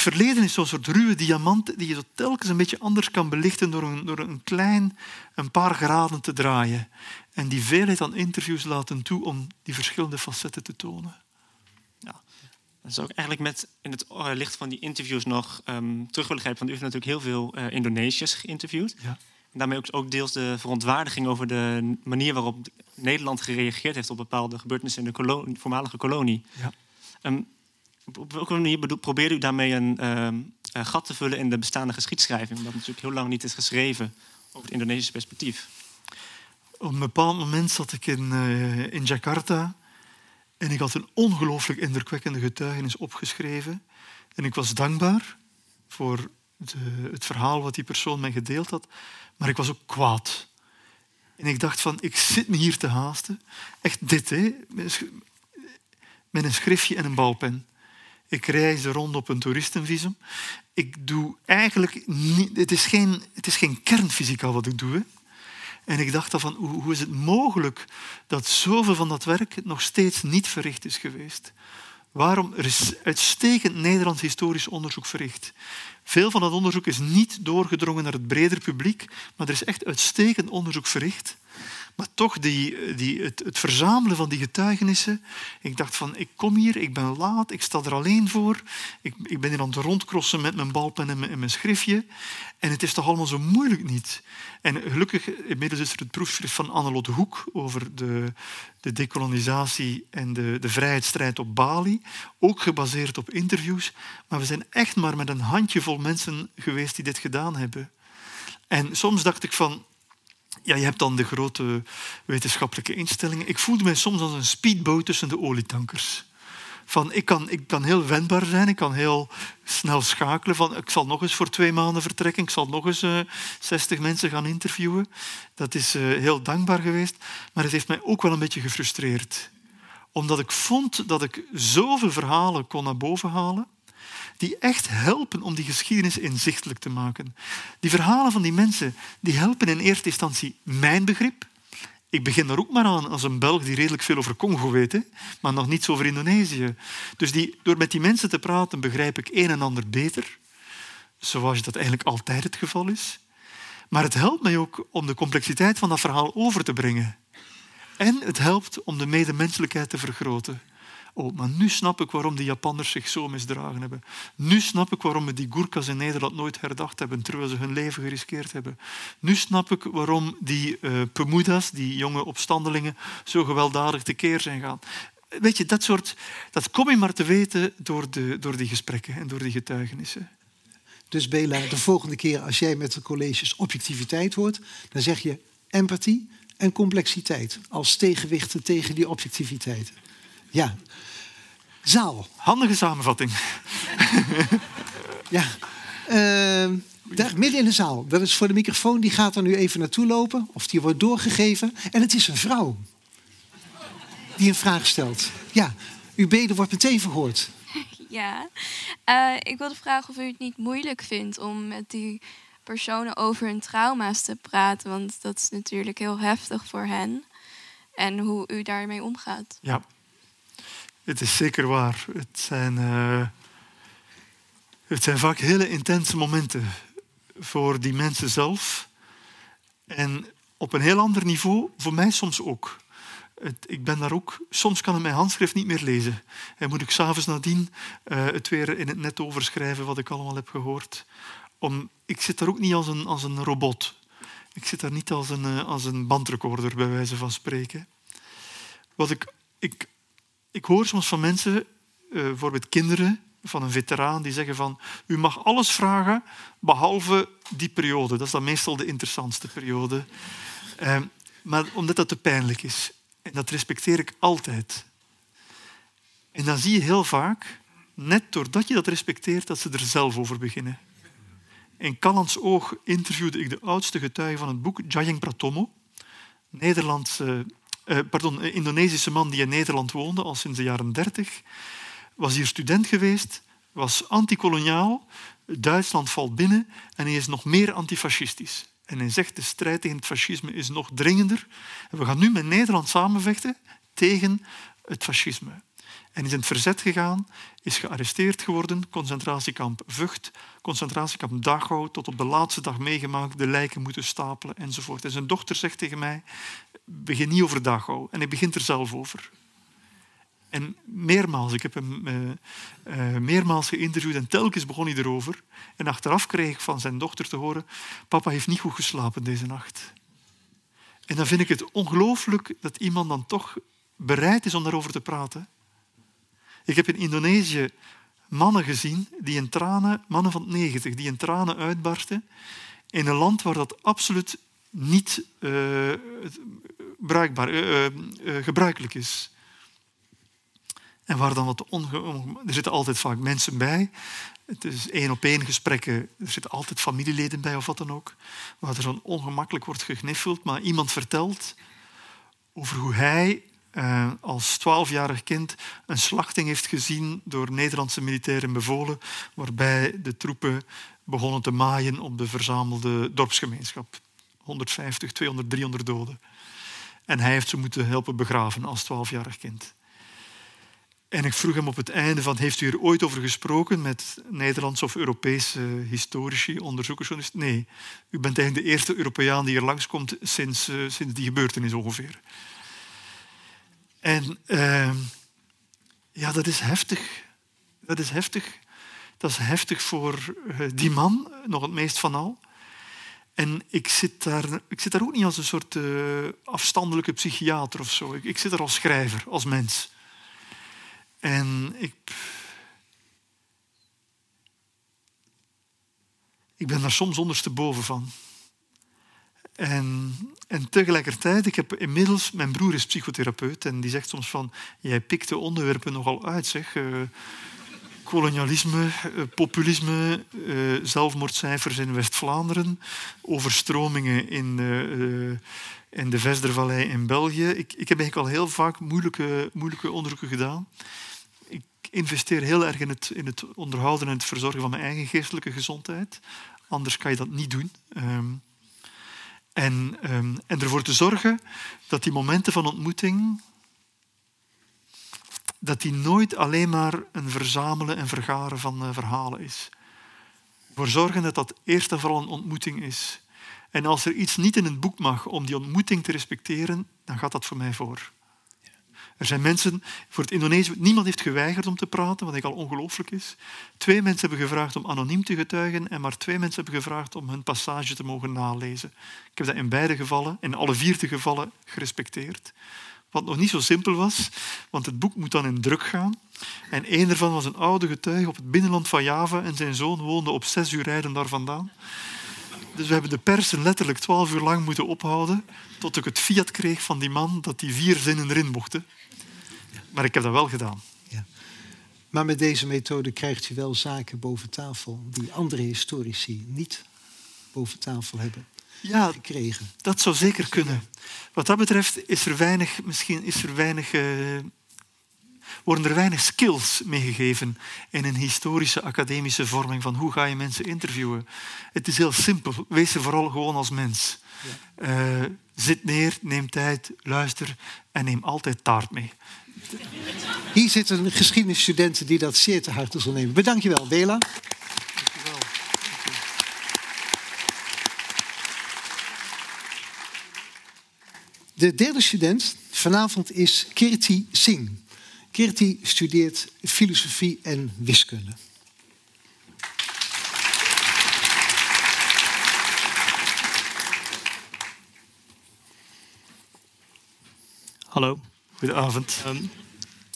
verleden is zo'n soort ruwe diamant die je zo telkens een beetje anders kan belichten door een, door een klein, een paar graden te draaien. En die veelheid aan interviews laten toe om die verschillende facetten te tonen. Ja, dat is ook eigenlijk met in het eh, licht van die interviews nog um, terug willen grijpen. Want u heeft natuurlijk heel veel uh, Indonesiërs geïnterviewd. Ja. En daarmee ook, ook deels de verontwaardiging over de manier waarop Nederland gereageerd heeft op bepaalde gebeurtenissen in de kolonie, voormalige kolonie. Ja. Um, op welke manier probeerde u daarmee een uh, gat te vullen in de bestaande geschiedschrijving? Omdat natuurlijk heel lang niet is geschreven over het Indonesische perspectief. Op een bepaald moment zat ik in, uh, in Jakarta en ik had een ongelooflijk indrukwekkende getuigenis opgeschreven. En ik was dankbaar voor de, het verhaal wat die persoon mij gedeeld had, maar ik was ook kwaad. En ik dacht van, ik zit me hier te haasten. Echt dit, hè? Met een schriftje en een balpen. Ik reis rond op een toeristenvisum. Ik doe eigenlijk niet... Het is geen, het is geen kernfysica wat ik doe. En ik dacht dan van, hoe, hoe is het mogelijk dat zoveel van dat werk nog steeds niet verricht is geweest? Waarom? Er is uitstekend Nederlands historisch onderzoek verricht. Veel van dat onderzoek is niet doorgedrongen naar het breder publiek, maar er is echt uitstekend onderzoek verricht. Maar toch, die, die, het, het, verzamelen van die getuigenissen. Ik dacht van, ik kom hier, ik ben laat, ik sta er alleen voor. Ik, ik ben hier aan het rondkrossen met mijn balpen en mijn, schriftje. En het is toch allemaal zo moeilijk niet. En gelukkig, inmiddels is er het proefschrift van Annelot Hoek over de, de decolonisatie en de, de vrijheidsstrijd op Bali. Ook gebaseerd op interviews. Maar we zijn echt maar met een handjevol mensen geweest die dit gedaan hebben. En soms dacht ik van, ja, je hebt dan de grote wetenschappelijke instellingen. Ik voelde mij soms als een speedboot tussen de olietankers. Van, ik, kan, ik kan heel wendbaar zijn, ik kan heel snel schakelen. Van, ik zal nog eens voor twee maanden vertrekken, ik zal nog eens uh, eh, 60 mensen gaan interviewen. Dat is uh, heel dankbaar geweest, maar het heeft mij ook wel een beetje gefrustreerd. Omdat ik vond dat ik zoveel verhalen kon naar boven halen die echt helpen om die geschiedenis inzichtelijk te maken. Die verhalen van die mensen die helpen in eerste instantie mijn begrip. Ik begin daar ook maar aan als een Belg die redelijk veel over Congo weet, hè, maar nog niets over Indonesië. Dus die, door met die mensen te praten begrijp ik een en ander beter, zoals dat eigenlijk altijd het geval is. Maar het helpt mij ook om de complexiteit van dat verhaal over te brengen. En het helpt om de medemenselijkheid te vergroten. Oh, maar nu snap ik waarom de Japanners zich zo misdragen hebben. Nu snap ik waarom we die Gurkhas in Nederland nooit herdacht hebben, terwijl ze hun leven geriskeerd hebben. Nu snap ik waarom die uh, Pemuda's, die jonge opstandelingen, zo gewelddadig tekeer zijn gaan. Weet je, dat soort... Dat kom je maar te weten door, de, door die gesprekken en door die getuigenissen. Dus Bela, de volgende keer als jij met de colleges objectiviteit hoort, dan zeg je empathie en complexiteit als tegenwichten tegen die objectiviteit. Ja. Zaal. Handige samenvatting. ja. Uh, daar, midden in de zaal. Dat is voor de microfoon. Die gaat er nu even naartoe lopen. Of die wordt doorgegeven. En het is een vrouw. Die een vraag stelt. Ja. Uw bede wordt meteen verhoord. Ja. Uh, ik wilde vragen of u het niet moeilijk vindt om met die personen over hun trauma's te praten. Want dat is natuurlijk heel heftig voor hen. En hoe u daarmee omgaat. Ja, het is zeker waar. Het zijn, uh, het zijn vaak hele intense momenten voor die mensen zelf. En op een heel ander niveau, voor mij soms ook. het, ik ben daar ook, soms kan ik mijn handschrift niet meer lezen. En moet ik s'avonds nadien uh, het weer in het net overschrijven wat ik allemaal heb gehoord. Om, ik zit daar ook niet als een, als een robot. Ik zit daar niet als een, uh, als een bandrecorder, bij wijze van spreken. Wat ik, ik, ik hoor soms van mensen, uh, bijvoorbeeld kinderen van een veteraan, die zeggen van u mag alles vragen behalve die periode. Dat is dan meestal de interessantste periode. Uh, maar omdat dat te pijnlijk is. En dat respecteer ik altijd. En dan zie je heel vaak, net doordat je dat respecteert, dat ze er zelf over beginnen. In Callans Oog interviewde ik de oudste getuige van het boek, Jayeng Pratomo, Nederlandse, eh, pardon, Indonesische man die in Nederland woonde al sinds de jaren dertig. Was hier student geweest, was antikoloniaal. Duitsland valt binnen en hij is nog meer antifascistisch. En hij zegt de strijd tegen het fascisme is nog dringender. En we gaan nu met Nederland samenvechten tegen het fascisme. En is in het verzet gegaan, is gearresteerd geworden, concentratiekamp Vught, concentratiekamp Dachau, tot op de laatste dag meegemaakt, de lijken moeten stapelen enzovoort. En zijn dochter zegt tegen mij, begin niet over Dachau. En hij begint er zelf over. En meermaals, ik heb hem uh, meermaals geïnterviewd en telkens begon hij erover. En achteraf kreeg ik van zijn dochter te horen, papa heeft niet goed geslapen deze nacht. En dan vind ik het ongelooflijk dat iemand dan toch bereid is om daarover te praten. Ik heb in Indonesië mannen gezien, die in tranen, mannen van 90, die in tranen uitbarsten in een land waar dat absoluut niet uh, bruikbaar, gebruikelijk is. En waar dan wat onge... Er zitten altijd vaak mensen bij. Het is één op één gesprekken. Er zitten altijd familieleden bij of wat dan ook. Waar er zo ongemakkelijk wordt gegniffeld. Maar iemand vertelt over hoe hij eh, als twaalfjarig kind een slachting heeft gezien door Nederlandse militairen bevolen. Waarbij de troepen begonnen te maaien op de verzamelde dorpsgemeenschap. 150, 200, 300 doden. En hij heeft ze moeten helpen begraven als twaalfjarig kind. En ik vroeg hem op het einde van, heeft u er ooit over gesproken met Nederlandse of Europese historici, onderzoekers? Nee, u bent eigenlijk de eerste Europeaan die hier langskomt sinds, uh, sinds die gebeurtenis ongeveer. En uh, ja, dat is heftig. Dat is heftig. Dat is heftig voor uh, die man, nog het meest van al. En ik zit daar, ik zit daar ook niet als een soort uh, afstandelijke psychiater of zo. Ik, ik zit er als schrijver, als mens. En ik. Ik ben daar soms ondersteboven van. En, en tegelijkertijd, ik heb inmiddels, mijn broer is psychotherapeut en die zegt soms van, jij pikt de onderwerpen nogal uit, zeg. Uh, kolonialisme, uh, populisme, uh, zelfmoordcijfers in West-Vlaanderen, overstromingen in, in de Vestervallei in België. Ik, ik heb eigenlijk al heel vaak moeilijke, moeilijke onderzoeken gedaan investeer heel erg in het, in het onderhouden en het verzorgen van mijn eigen geestelijke gezondheid. Anders kan je dat niet doen. Um, en, um, en ervoor te zorgen dat die momenten van ontmoeting dat die nooit alleen maar een verzamelen en vergaren van uh, verhalen is. Voor zorgen dat dat eerst en vooral een ontmoeting is. En als er iets niet in het boek mag om die ontmoeting te respecteren, dan gaat dat voor mij voor. Er zijn mensen, voor het Indonesië, niemand heeft geweigerd om te praten, wat ik al ongelooflijk is. Twee mensen hebben gevraagd om anoniem te getuigen en maar twee mensen hebben gevraagd om hun passage te mogen nalezen. Ik heb dat in beide gevallen, in alle vier de gevallen, gerespecteerd. Wat nog niet zo simpel was, want het boek moet dan in druk gaan. En een daarvan was een oude getuige op het binnenland van Java en zijn zoon woonde op zes uur rijden daar vandaan. Dus we hebben de persen letterlijk twaalf uur lang moeten ophouden tot ik het fiat kreeg van die man dat die vier zinnen erin mochten. Maar ik heb dat wel gedaan. Ja. Maar met deze methode krijgt u wel zaken boven tafel die andere historici niet boven tafel hebben ja, gekregen. Dat zou zeker kunnen. Wat dat betreft is er weinig, misschien is er weinig, uh, worden er weinig skills meegegeven in een historische academische vorming van hoe ga je mensen interviewen. Het is heel simpel. Wees er vooral gewoon als mens. Ja. Uh, zit neer, neem tijd, luister en neem altijd taart mee. Hier zit een geschiedenisstudent die dat zeer te harte zal nemen. Bedankt je wel, Bela. De derde student vanavond is Kirti Singh. Kirti studeert filosofie en wiskunde. Hallo. Goedenavond. Um,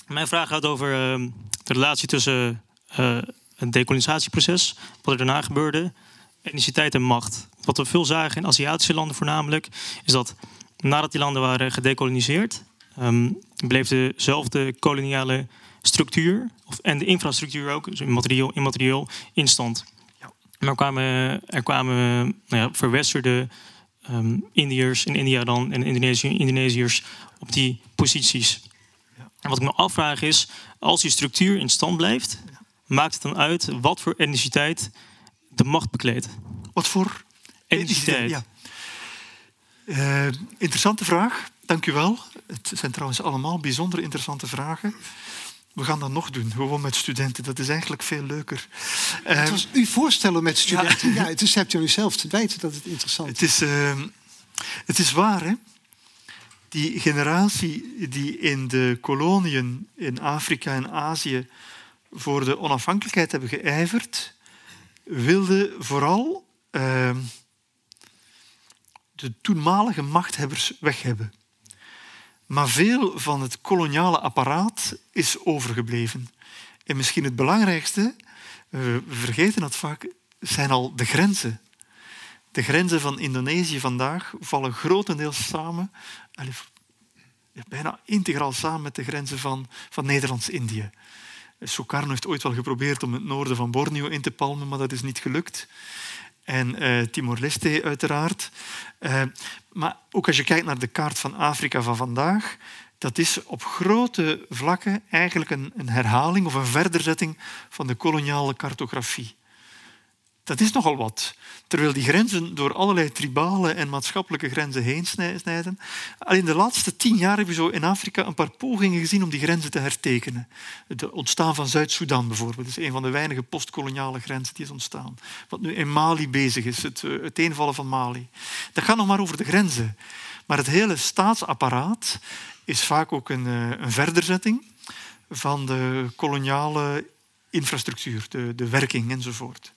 mijn vraag gaat over uh, de relatie tussen uh, het decolonisatieproces, wat er daarna gebeurde, etniciteit en macht. Wat we veel zagen in Aziatische landen voornamelijk, is dat nadat die landen waren gedecoloniseerd, um, bleef dezelfde koloniale structuur of, en de infrastructuur ook, dus materieel, immaterieel, in stand. Ja. Maar er kwamen, er kwamen nou ja, verwesterde um, Indiërs in India dan en Indonesië, Indonesiërs op die posities. Ja. En wat ik me afvraag is, als die structuur in stand blijft, maakt het dan uit wat voor etniciteit de macht bekleedt? Wat voor etniciteit? Ja. Uh, interessante vraag, dank u wel. Het zijn trouwens allemaal bijzonder interessante vragen. We gaan dat nog doen, gewoon met studenten. Dat is eigenlijk veel leuker. Het was u voorstellen met studenten. Ja, ja dus hebt u zelf te weten dat het interessant is. Het is, uh, het is waar, hè? Die generatie die in de koloniën in Afrika en Azië voor de onafhankelijkheid hebben geijverd, wilde vooral uh, de toenmalige machthebbers weg hebben. Maar veel van het koloniale apparaat is overgebleven. En misschien het belangrijkste, we vergeten dat vaak, zijn al de grenzen. De grenzen van Indonesië vandaag vallen grotendeels samen, bijna integraal samen met de grenzen van, van Nederlands-Indië. Sukarno heeft ooit wel geprobeerd om het noorden van Borneo in te palmen, maar dat is niet gelukt en uh, Timor-Leste uiteraard. Uh, maar ook als je kijkt naar de kaart van Afrika van vandaag, dat is op grote vlakken eigenlijk een, een herhaling of een verderzetting van de koloniale cartografie. Dat is nogal wat. Terwijl die grenzen door allerlei tribale en maatschappelijke grenzen heen snijden. Alleen de laatste tien jaar hebben we zo in Afrika een paar pogingen gezien om die grenzen te hertekenen. Het ontstaan van Zuid-Soedan bijvoorbeeld is een van de weinige postkoloniale grenzen die is ontstaan. Wat nu in Mali bezig is, het uiteenvallen van Mali. Dat gaat nog maar over de grenzen. Maar het hele staatsapparaat is vaak ook een, een verderzetting van de koloniale infrastructuur, de, de werking enzovoort.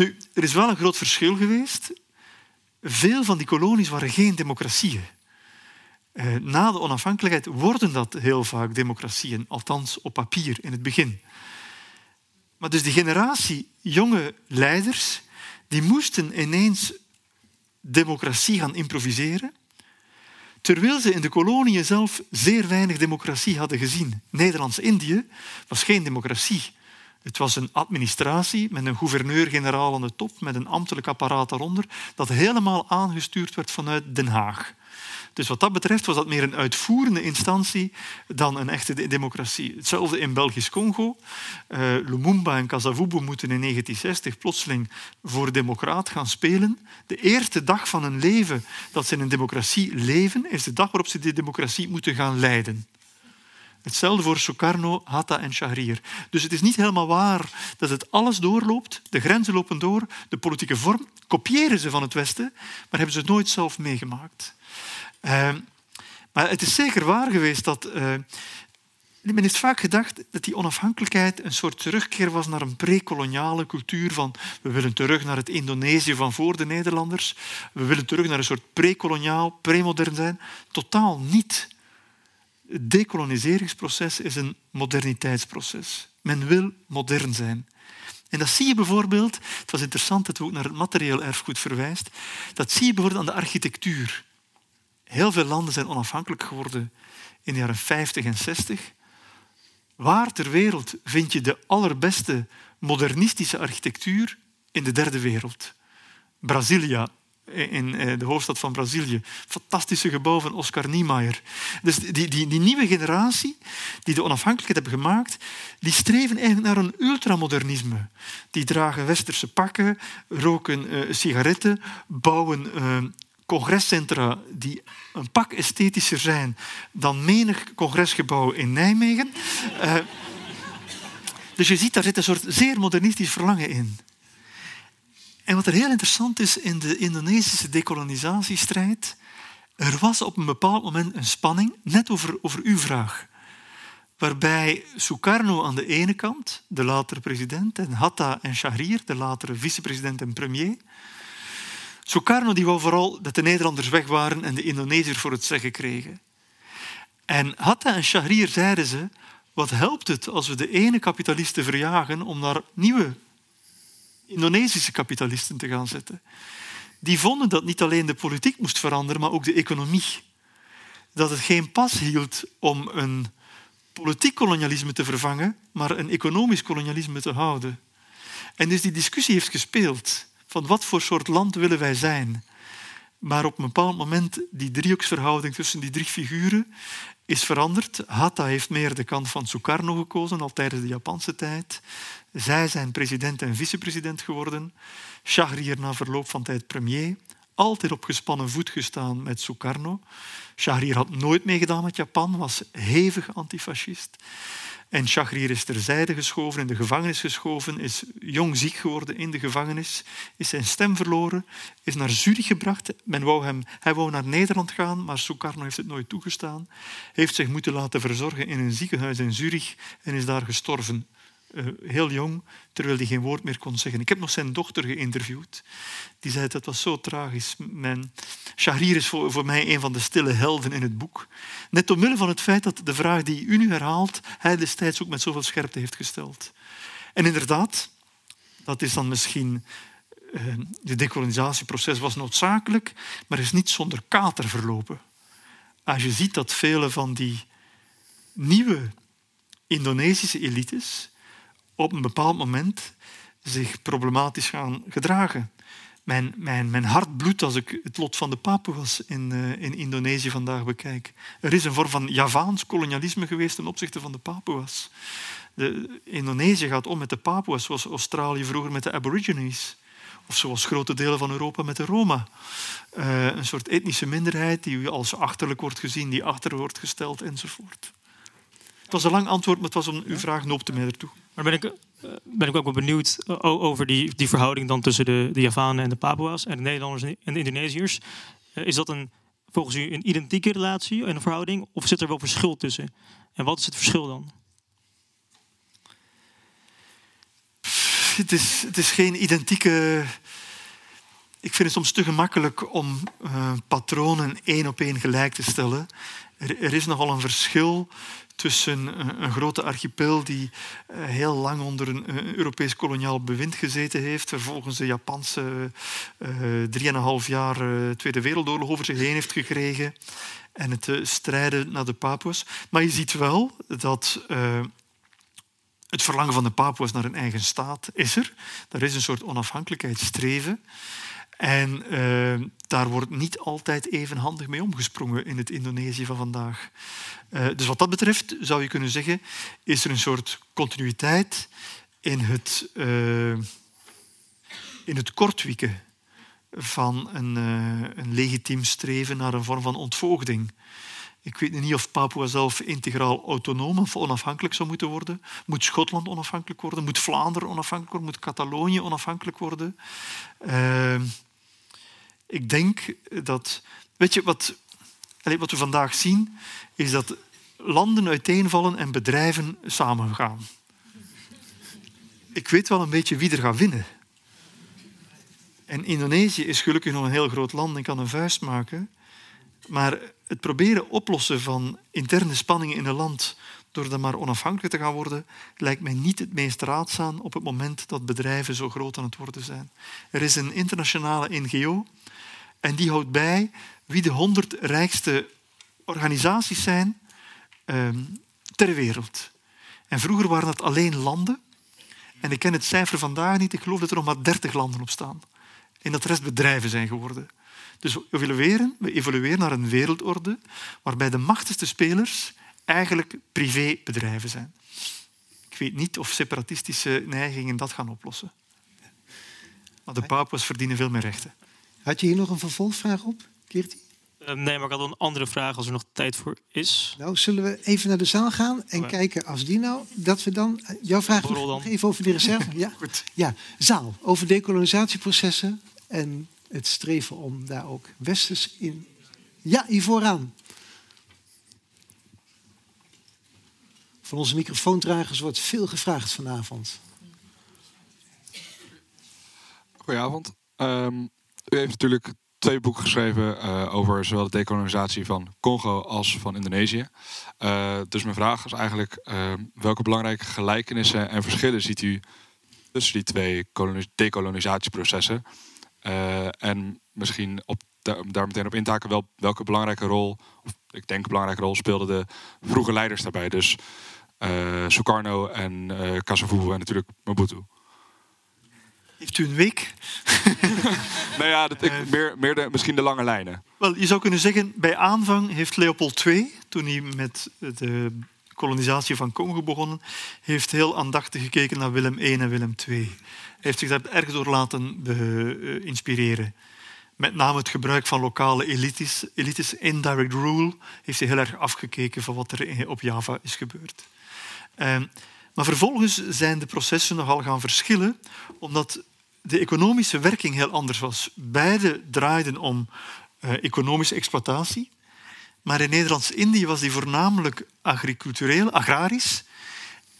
Nu, er is wel een groot verschil geweest. Veel van die kolonies waren geen democratieën. Eh, na de onafhankelijkheid worden dat heel vaak democratieën, althans op papier in het begin. Maar dus die generatie jonge leiders, die moesten ineens democratie gaan improviseren, terwijl ze in de koloniën zelf zeer weinig democratie hadden gezien. Nederlands-Indië was geen democratie. Het was een administratie met een gouverneur-generaal aan de top, met een ambtelijk apparaat daaronder, dat helemaal aangestuurd werd vanuit Den Haag. Dus wat dat betreft was dat meer een uitvoerende instantie dan een echte democratie. Hetzelfde in Belgisch-Congo. Uh, Lumumba en Kasavubu moeten in 1960 plotseling voor democraat gaan spelen. De eerste dag van hun leven dat ze in een democratie leven, is de dag waarop ze die democratie moeten gaan leiden. Hetzelfde voor Sukarno, Hatta en Shahrir. Dus het is niet helemaal waar dat het alles doorloopt. De grenzen lopen door. De politieke vorm kopiëren ze van het Westen, maar hebben ze het nooit zelf meegemaakt. Uh, maar het is zeker waar geweest dat... Uh, men heeft vaak gedacht dat die onafhankelijkheid een soort terugkeer was naar een pre-koloniale cultuur van we willen terug naar het Indonesië van voor de Nederlanders. We willen terug naar een soort pre-koloniaal, pre-modern zijn. Totaal niet. Het decoloniseringsproces is een moderniteitsproces. Men wil modern zijn. En dat zie je bijvoorbeeld, het was interessant dat we ook naar het materieel erfgoed verwijst, dat zie je bijvoorbeeld aan de architectuur. Heel veel landen zijn onafhankelijk geworden in de jaren 50 en 60. Waar ter wereld vind je de allerbeste modernistische architectuur? In de derde wereld. Brasilia, in eh, de hoofdstad van Brazilië. Fantastische gebouw van Oscar Niemeyer. Dus die, die, die nieuwe generatie die de onafhankelijkheid hebben gemaakt, die streven eigenlijk naar een ultramodernisme. Die dragen westerse pakken, roken uh, sigaretten, bouwen uh, congrescentra die een pak esthetischer zijn dan menig congresgebouw in Nijmegen. Dus je ziet, daar zit een soort zeer modernistisch verlangen in. En wat er heel interessant is in de Indonesische decolonisatiestrijd, Er was op een bepaald moment een spanning, net over, over uw vraag, waarbij Sukarno aan de ene kant, de latere president, en Hatta en Shahrir, de latere vicepresident en premier. Sukarno die wou vooral dat de Nederlanders weg waren en de Indonesiërs voor het zeggen kregen. En Hatta en Shahrir zeiden ze, wat helpt het als we de ene kapitalisten verjagen om naar nieuwe Indonesische kapitalisten te gaan zetten? Die vonden dat niet alleen de politiek moest veranderen, maar ook de economie. Dat het geen pas hield om een politiek kolonialisme te vervangen, maar een economisch kolonialisme te houden. En dus die discussie heeft gespeeld van wat voor soort land willen wij zijn. Maar op een bepaald moment, die driehoeksverhouding tussen die drie figuren is veranderd. Hatta heeft meer de kant van Sukarno gekozen, al tijdens de Japanse tijd. Zij zijn president en vicepresident geworden. Shahrir na verloop van tijd premier. Altijd op gespannen voet gestaan met Sukarno. Shahrir had nooit meegedaan met Japan, was hevig antifascist. En is terzijde geschoven, in de gevangenis geschoven, is jong ziek geworden in de gevangenis, is zijn stem verloren, is naar Zurich gebracht. Men wou hem, hij wou naar Nederland gaan, maar Sukarno heeft het nooit toegestaan. Heeft zich moeten laten verzorgen in een ziekenhuis in Zurich en is daar gestorven. Uh, heel jong, terwijl hij geen woord meer kon zeggen. Ik heb nog zijn dochter geïnterviewd. Die zei dat was zo tragisch. Mijn Shahrir is voor, voor mij een van de stille helden in het boek. Net omwille van het feit dat de vraag die u nu herhaalt, hij destijds ook met zoveel scherpte heeft gesteld. En inderdaad, dat is dan misschien... Uh, het decolonisatieproces was noodzakelijk, maar is niet zonder kater verlopen. Als je ziet dat vele van die nieuwe Indonesische elites op een bepaald moment zich problematisch gaan gedragen. Mijn, mijn, mijn hart bloedt als ik het lot van de Papuas in, uh, in Indonesië vandaag bekijk. Er is een vorm van Javaans kolonialisme geweest ten opzichte van de Papuas. De, Indonesië gaat om met de Papuas zoals Australië vroeger met de Aborigines. Of zoals grote delen van Europa met de Roma. Uh, een soort etnische minderheid die als achterlijk wordt gezien, die achter wordt gesteld enzovoort. Het was een lang antwoord, maar het was om uw vraag noopte mij ertoe. Maar ben ik, eh, ben ik ook wel benieuwd eh, over die, die verhouding dan tussen de, de Javanen en de Papua's en de Nederlanders en de Indonesiërs. Eh, is dat een, volgens u een identieke relatie en een verhouding, of zit er wel verschil tussen? En wat is het verschil dan? Het is, het is geen identieke. Ik vind het soms te gemakkelijk om uh, patronen één op één gelijk te stellen. Er, er is nogal een verschil tussen een, grote archipel die eh, heel lang onder een, Europees koloniaal bewind gezeten heeft, vervolgens de Japanse uh, drieënhalf jaar uh, Tweede Wereldoorlog over zich heen heeft gekregen en het strijden naar de Papua's. Maar je ziet wel dat het verlangen van de Papua's naar een eigen staat is er. Er is een soort onafhankelijkheidsstreven. En uh, daar wordt niet altijd even handig mee omgesprongen in het Indonesië van vandaag. Uh, dus wat dat betreft zou je kunnen zeggen, is er een soort continuïteit in het, uh, in het kortwieken van een, een legitiem streven naar een vorm van ontvoogding. Ik weet niet of Papua zelf integraal autonoom of onafhankelijk zou moeten worden. Moet Schotland onafhankelijk worden? Moet Vlaanderen onafhankelijk worden? Moet Catalonië onafhankelijk worden? Uh, ik denk dat. Weet je wat, wat we vandaag zien, is dat landen uiteenvallen en bedrijven samengaan. Ik weet wel een beetje wie er gaat winnen. En Indonesië is gelukkig nog een heel groot land en kan een vuist maken. Maar het proberen oplossen van interne spanningen in een land door dan maar onafhankelijk te gaan worden, lijkt mij niet het meest raadzaam op het moment dat bedrijven zo groot aan het worden zijn. Er is een internationale NGO en die houdt bij wie de honderd rijkste organisaties zijn ehm, ter wereld. En vroeger waren dat alleen landen. En ik ken het cijfer vandaag niet. Ik geloof dat er nog maar 30 landen op staan. En dat de rest bedrijven zijn geworden. Dus we evolueren, we evolueren naar een wereldorde waarbij de machtigste spelers eigenlijk privébedrijven zijn. Ik weet niet of separatistische neigingen dat gaan oplossen. Maar de Papua's verdienen veel meer rechten. Had je hier nog een vervolgvraag op, Kirti? Uh, nee, maar ik had een andere vraag als er nog tijd voor is. Nou, zullen we even naar de zaal gaan en kijken als die nou, dat we dan... Eh, jouw vraag nog, nog even over de reserve. [laughs] ja? Goed. ja, zaal. Over decolonisatieprocessen en het streven om daar ook westers in Ja, hier vooraan. Van onze microfoondragers wordt veel gevraagd vanavond. Goedenavond. Um, u heeft natuurlijk twee boeken geschreven uh, over zowel de dekolonisatie van Congo als van Indonesië. Uh, dus mijn vraag is eigenlijk: uh, welke belangrijke gelijkenissen en verschillen ziet u tussen die twee decolonisatieprocessen? en misschien op daar meteen op intaken, wel, welke belangrijke rol, of ik denk belangrijke rol, speelden de vroege leiders daarbij. Dus Sukarno en uh, Kasavubu en natuurlijk Mobutu. Heeft u een week? [laughs] nou ja, dat, ik, meer, meer de, misschien de lange lijnen. Wel, je zou kunnen zeggen, bij aanvang heeft Leopold II, toen hij met de kolonisatie van Congo begonnen, heeft heel aandachtig gekeken naar Willem I en Willem II. Hij heeft zich daar erg door laten uh, inspireren. Met name het gebruik van lokale elites, elites, indirect rule, heeft hij heel erg afgekeken van wat er op Java is gebeurd. Uh, maar vervolgens zijn de processen nogal gaan verschillen, omdat de economische werking heel anders was. Beide draaiden om uh, economische exploitatie, maar in Nederlands-Indië was die voornamelijk agricultureel, agrarisch,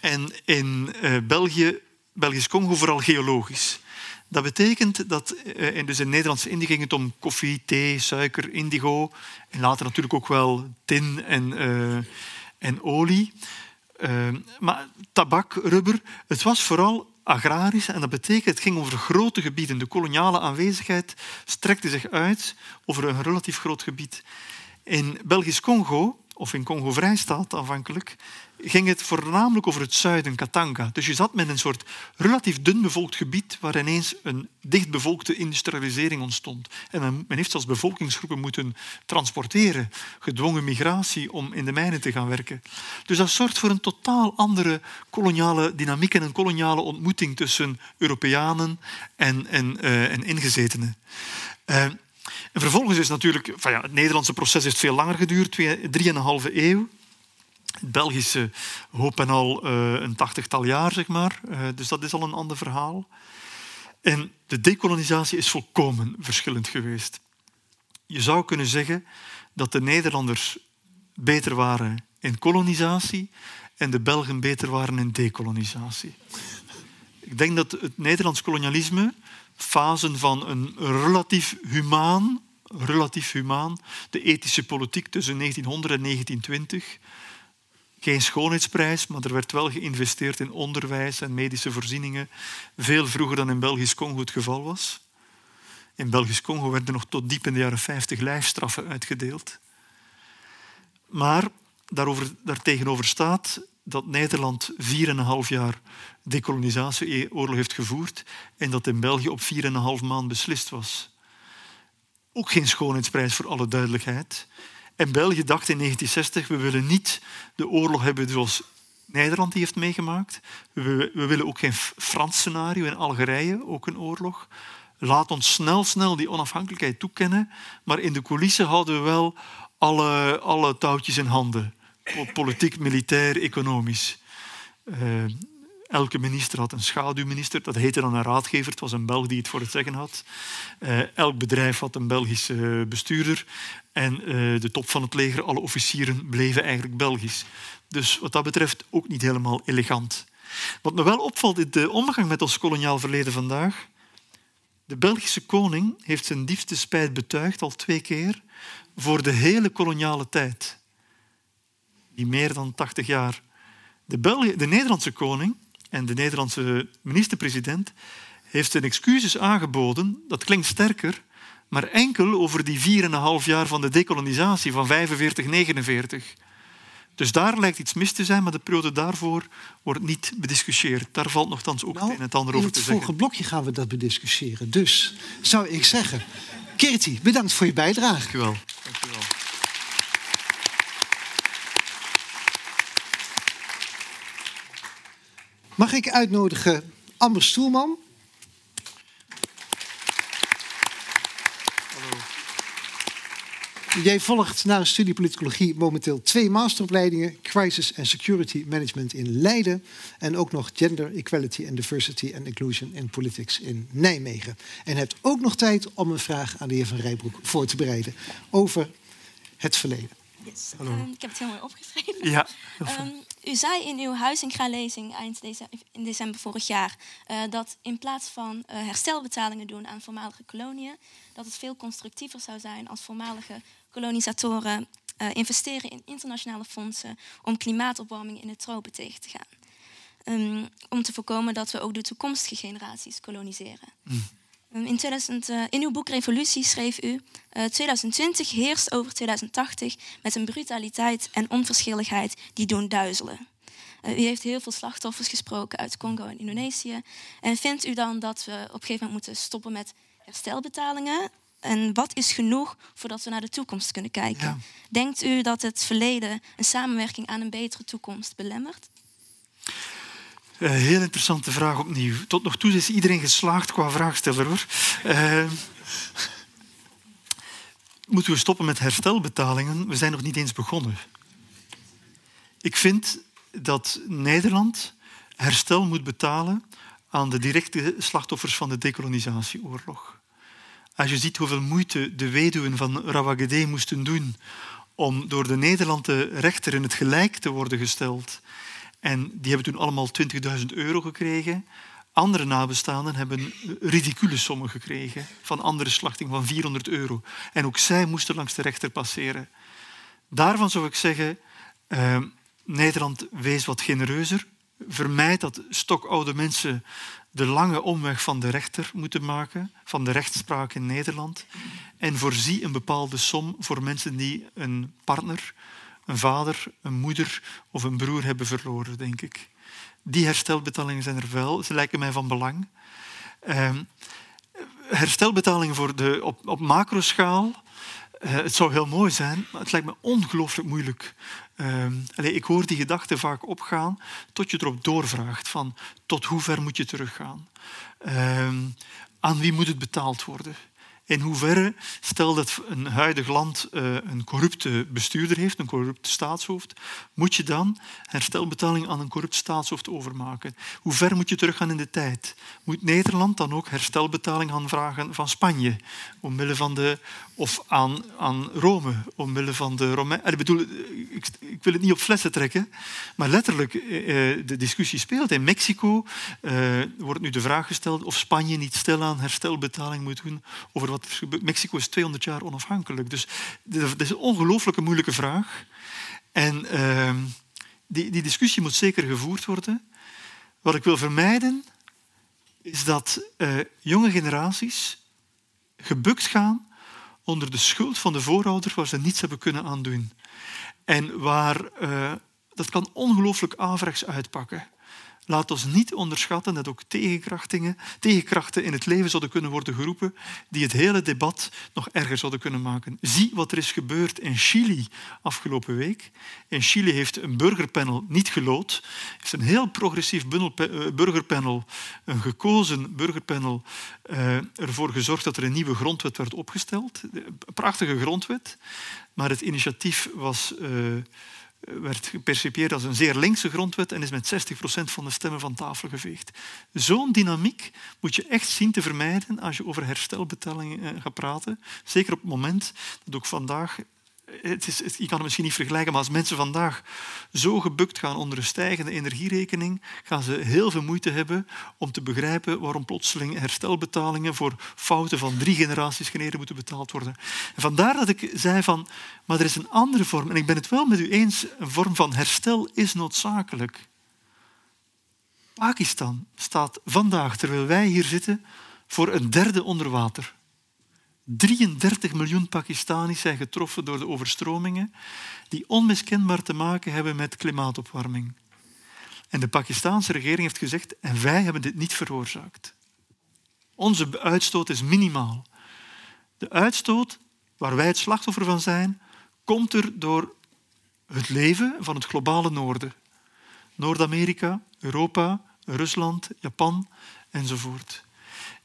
en in uh, België, Belgisch-Congo vooral geologisch. Dat betekent dat in, dus in Nederlands-Indië ging het om koffie, thee, suiker, indigo en later natuurlijk ook wel tin en, en olie. maar tabak, rubber, het was vooral agrarisch en dat betekent het ging over grote gebieden. De koloniale aanwezigheid strekte zich uit over een relatief groot gebied. In Belgisch-Congo, of in Congo-Vrijstaat aanvankelijk, ging het voornamelijk over het zuiden, Katanga. Dus je zat met een soort relatief dun bevolkt gebied waar ineens een dichtbevolkte industrialisering ontstond. En men heeft zelfs bevolkingsgroepen moeten transporteren, gedwongen migratie om in de mijnen te gaan werken. Dus dat zorgt voor een totaal andere koloniale dynamiek en een koloniale ontmoeting tussen Europeanen en, en, uh, en ingezetenen. Uh, en vervolgens is natuurlijk, van ja, het Nederlandse proces heeft veel langer geduurd, drieënhalve eeuw. Belgische hoop en al uh, een tachtigtal jaar, zeg maar. Uh, dus dat is al een ander verhaal. En de dekolonisatie is volkomen verschillend geweest. Je zou kunnen zeggen dat de Nederlanders beter waren in kolonisatie en de Belgen beter waren in dekolonisatie. Ik denk dat het Nederlands kolonialisme fasen van een relatief humaan, relatief humaan, de ethische politiek tussen 1900 en 1920, geen schoonheidsprijs, maar er werd wel geïnvesteerd in onderwijs en medische voorzieningen, veel vroeger dan in Belgisch-Congo het geval was. In Belgisch-Congo werden nog tot diep in de jaren 50 lijfstraffen uitgedeeld. Maar daarover, daartegenover staat dat Nederland 4,5 jaar decolonisatieoorlog heeft gevoerd en dat in België op 4,5 maand beslist was. Ook geen schoonheidsprijs voor alle duidelijkheid. En België dacht in 1960, we willen niet de oorlog hebben zoals Nederland die heeft meegemaakt. We, we willen ook geen Frans scenario in Algerije, ook een oorlog. Laat ons snel, snel die onafhankelijkheid toekennen. Maar in de coulissen houden we wel alle, alle touwtjes in handen. Politiek, militair, economisch. Uh, elke minister had een schaduwminister. Dat heette dan een raadgever. Het was een Belg die het voor het zeggen had. Uh, elk bedrijf had een Belgische bestuurder. En uh, de top van het leger, alle officieren, bleven eigenlijk Belgisch. Dus wat dat betreft ook niet helemaal elegant. Wat me wel opvalt in de omgang met ons koloniaal verleden vandaag. De Belgische koning heeft zijn diepste spijt betuigd al twee keer voor de hele koloniale tijd. Die meer dan 80 jaar. De, de Nederlandse koning en de Nederlandse minister-president heeft zijn excuses aangeboden. Dat klinkt sterker, maar enkel over die 4,5 jaar van de dekolonisatie van 45-49. Dus daar lijkt iets mis te zijn, maar de periode daarvoor wordt niet bediscussieerd. Daar valt nogthans ook nou, het een en ander over te zeggen. In het volgende blokje gaan we dat bediscussiëren. Dus zou ik zeggen, Kirti, bedankt voor je bijdrage. Dank wel. Mag ik uitnodigen Amber Stoelman? Hallo. Jij volgt na een studie politicologie momenteel twee masteropleidingen: Crisis and Security Management in Leiden en ook nog Gender Equality and Diversity and Inclusion in Politics in Nijmegen. En hebt ook nog tijd om een vraag aan de heer Van Rijbroek voor te bereiden over het verleden. Yes. Hallo. Ehm, ik heb het helemaal opgeschreven. Ja. Ehm, u zei in uw huizingraalezing eind deze, in december vorig jaar eh, dat in plaats van eh, herstelbetalingen doen aan voormalige koloniën, dat het veel constructiever zou zijn als voormalige kolonisatoren eh, investeren in internationale fondsen om klimaatopwarming in de tropen tegen te gaan. Ehm, om te voorkomen dat we ook de toekomstige generaties koloniseren. Ehm, In, 2000, eh, in uw boek Revolutie schreef u: eh, 2020 heerst over 2080 met een brutaliteit en onverschilligheid die doen duizelen. Eh, u heeft heel veel slachtoffers gesproken uit Congo en Indonesië. En vindt u dan dat we op een gegeven moment moeten stoppen met herstelbetalingen? En wat is genoeg voordat we naar de toekomst kunnen kijken? Ja. Denkt u dat het verleden een samenwerking aan een betere toekomst belemmert? Eh, heel interessante vraag opnieuw. Tot nog toe is iedereen geslaagd qua vraagsteller hoor. Eh, moeten we stoppen met herstelbetalingen? We zijn nog niet eens begonnen. Ik vind dat Nederland herstel moet betalen aan de directe slachtoffers van de decolonisatieoorlog. Als je ziet hoeveel moeite de weduwen van Rawagede moesten doen om door de Nederlandse rechter in het gelijk te worden gesteld. En die hebben toen allemaal 20.000 euro gekregen. Andere nabestaanden hebben ridicule sommen gekregen van andere slachting van 400 euro. En ook zij moesten langs de rechter passeren. Daarvan zou ik zeggen, eh, Nederland wees wat genereuzer. Vermijd dat stokoude mensen de lange omweg van de rechter moeten maken, van de rechtspraak in Nederland. En voorzie een bepaalde som voor mensen die een partner, een vader, een moeder of een broer hebben verloren, denk ik. Die herstelbetalingen zijn er wel. Ze lijken mij van belang. Ehm, herstelbetalingen voor de, op, op macroschaal. Eh, het zou heel mooi zijn, maar het lijkt me ongelooflijk moeilijk. Ehm, ik hoor die gedachten vaak opgaan tot je erop doorvraagt van tot hoe ver moet je teruggaan? Ehm, aan wie moet het betaald worden? In hoeverre, stel dat een huidig land eh, een corrupte bestuurder heeft, een corrupt staatshoofd, moet je dan herstelbetaling aan een corrupt staatshoofd overmaken? Hoe ver moet je teruggaan in de tijd? Moet Nederland dan ook herstelbetaling gaan vragen van Spanje, omwille van de, of aan, aan Rome, omwille van de Romeinen? Ik bedoel, ik, ik wil het niet op flessen trekken, maar letterlijk, eh, eh, de discussie speelt. In Mexico eh, wordt nu de vraag gesteld of Spanje niet stilaan herstelbetaling moet doen over wat Mexico is 200 jaar onafhankelijk. Dus dat is een ongelooflijke moeilijke vraag. En ehm, die, die discussie moet zeker gevoerd worden. Wat ik wil vermijden, is dat eh, jonge generaties gebukt gaan onder de schuld van de voorouders waar ze niets hebben kunnen aandoen. En waar, eh, dat kan ongelooflijk averechts uitpakken. Laat ons niet onderschatten dat ook tegenkrachten in het leven zouden kunnen worden geroepen die het hele debat nog erger zouden kunnen maken. Zie wat er is gebeurd in Chili afgelopen week. In Chili heeft een burgerpanel niet gelood. Heeft een heel progressief eh, burgerpanel, een gekozen burgerpanel, eh, ervoor gezorgd dat er een nieuwe grondwet werd opgesteld. Een prachtige grondwet, maar het initiatief was... eh, werd gepercipieerd als een zeer linkse grondwet en is met 60% van de stemmen van tafel geveegd. Zo'n dynamiek moet je echt zien te vermijden als je over herstelbetalingen eh, gaat praten. Zeker op het moment dat ook vandaag... Het is, je kan het misschien niet vergelijken, maar als mensen vandaag zo gebukt gaan onder een stijgende energierekening, gaan ze heel veel moeite hebben om te begrijpen waarom plotseling herstelbetalingen voor fouten van drie generaties geleden moeten betaald worden. En vandaar dat ik zei van, maar er is een andere vorm, en ik ben het wel met u eens, een vorm van herstel is noodzakelijk. Pakistan staat vandaag, terwijl wij hier zitten, voor een derde onder water. 33 miljoen Pakistanis zijn getroffen door de overstromingen die onmiskenbaar te maken hebben met klimaatopwarming. En de Pakistaanse regering heeft gezegd, en wij hebben dit niet veroorzaakt. Onze uitstoot is minimaal. De uitstoot waar wij het slachtoffer van zijn, komt er door het leven van het globale noorden. Noord-Amerika, Europa, Rusland, Japan enzovoort.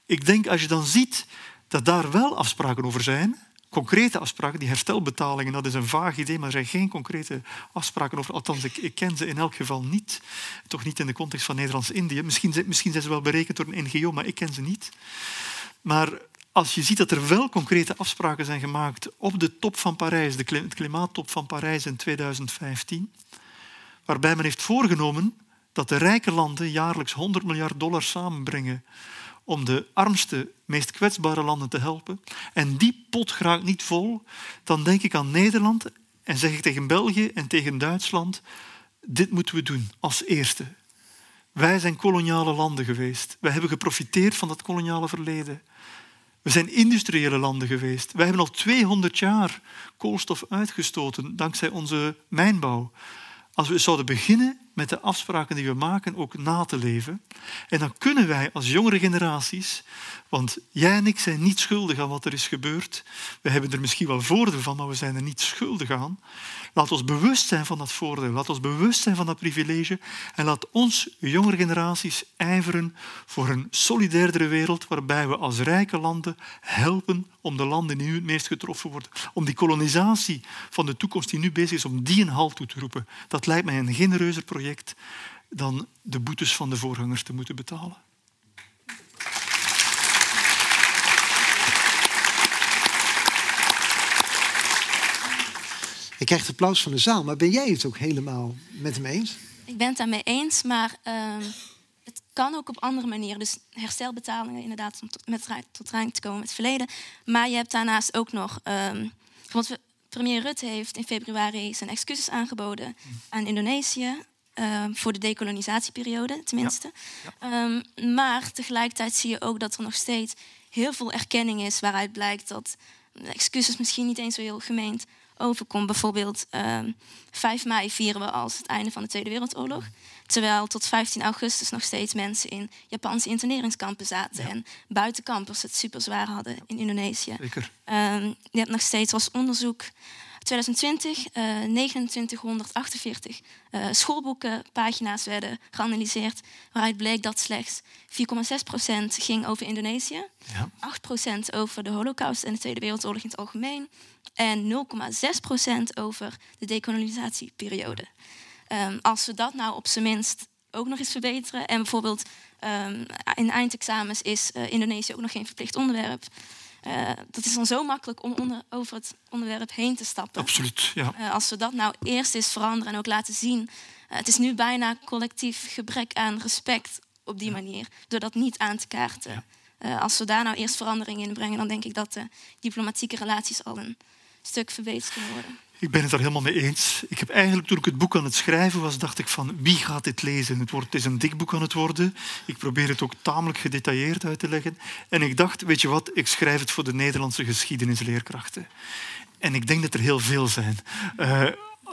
Ik denk als je dan ziet dat daar wel afspraken over zijn, concrete afspraken, die herstelbetalingen, dat is een vaag idee, maar er zijn geen concrete afspraken over. Althans, ik, ik ken ze in elk geval niet. Toch niet in de context van Nederlands-Indië. Misschien, misschien zijn ze wel berekend door een NGO, maar ik ken ze niet. Maar als je ziet dat er wel concrete afspraken zijn gemaakt op de top van Parijs, de klimaattop van Parijs in 2015, waarbij men heeft voorgenomen dat de rijke landen jaarlijks 100 miljard dollar samenbrengen om de armste, meest kwetsbare landen te helpen, en die pot raakt niet vol, dan denk ik aan Nederland en zeg ik tegen België en tegen Duitsland, dit moeten we doen als eerste. Wij zijn koloniale landen geweest. Wij hebben geprofiteerd van dat koloniale verleden. We zijn industriële landen geweest. Wij hebben al 200 jaar koolstof uitgestoten dankzij onze mijnbouw. Als we zouden beginnen met de afspraken die we maken ook na te leven. En dan kunnen wij als jongere generaties, want jij en ik zijn niet schuldig aan wat er is gebeurd. We hebben er misschien wel voordeel van, maar we zijn er niet schuldig aan. Laat ons bewust zijn van dat voordeel. Laat ons bewust zijn van dat privilege. En laat ons, jongere generaties, ijveren voor een solidairdere wereld waarbij we als rijke landen helpen om de landen die nu het meest getroffen worden, om die kolonisatie van de toekomst die nu bezig is, om die een halt toe te roepen. Dat lijkt mij een genereuzer project dan de boetes van de voorgangers te moeten betalen. Je krijgt applaus van de zaal, maar ben jij het ook helemaal met hem eens? Ik ben het daarmee eens, maar uh, het kan ook op andere manieren. Dus herstelbetalingen, inderdaad, om tot, met, tot te komen met het verleden. Maar je hebt daarnaast ook nog. Um, premier Rutte heeft in februari zijn excuses aangeboden aan Indonesië. Uh, voor de decolonisatieperiode, tenminste. Um, maar tegelijkertijd zie je ook dat er nog steeds heel veel erkenning is waaruit blijkt dat excuses misschien niet eens zo heel gemeend overkomt. Bijvoorbeeld uh, ehm, 5 mei vieren we als het einde van de Tweede Wereldoorlog. Terwijl tot 15 augustus nog steeds mensen in Japanse interneringskampen zaten. En buitenkampers het super zwaar hadden in Indonesië. Zeker. Um, je hebt nog steeds als onderzoek 2020 uh, 2948 uh, schoolboekenpagina's werden geanalyseerd, waaruit bleek dat slechts 4,6% ging over Indonesië, ja. 8% over de Holocaust en de Tweede Wereldoorlog in het algemeen en 0,6% over de decolonisatieperiode. Um, als we dat nou op zijn minst ook nog eens verbeteren en bijvoorbeeld um, in eindexamens is uh, Indonesië ook nog geen verplicht onderwerp. Uh, dat is dan zo makkelijk om onder, over het onderwerp heen te stappen. Absoluut, ja. Uh, als we dat nou eerst eens veranderen en ook laten zien. Uh, het is nu bijna collectief gebrek aan respect op die manier, door dat niet aan te kaarten. Ja. als we daar nou eerst verandering in brengen, dan denk ik dat de diplomatieke relaties al een stuk verbeterd kunnen worden. Ik ben het daar helemaal mee eens. Ik heb eigenlijk, toen ik het boek aan het schrijven was, dacht ik van wie gaat dit lezen? Het, wordt, het is een dik boek aan het worden. Ik probeer het ook tamelijk gedetailleerd uit te leggen. En ik dacht, weet je wat, ik schrijf het voor de Nederlandse geschiedenisleerkrachten. En ik denk dat er heel veel zijn. Uh,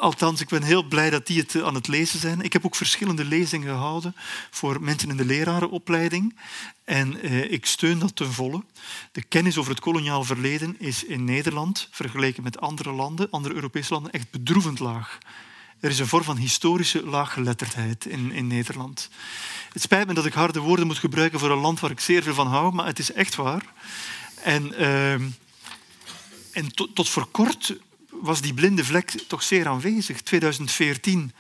Althans, ik ben heel blij dat die het eh, aan het lezen zijn. Ik heb ook verschillende lezingen gehouden voor mensen in de lerarenopleiding. En eh, ik steun dat ten volle. De kennis over het koloniaal verleden is in Nederland, vergeleken met andere landen, andere Europese landen, echt bedroevend laag. Er is een vorm van historische laaggeletterdheid in, in Nederland. Het spijt me dat ik harde woorden moet gebruiken voor een land waar ik zeer veel van hou, maar het is echt waar. En, uh, en tot voor kort was die blinde vlek toch zeer aanwezig. 2014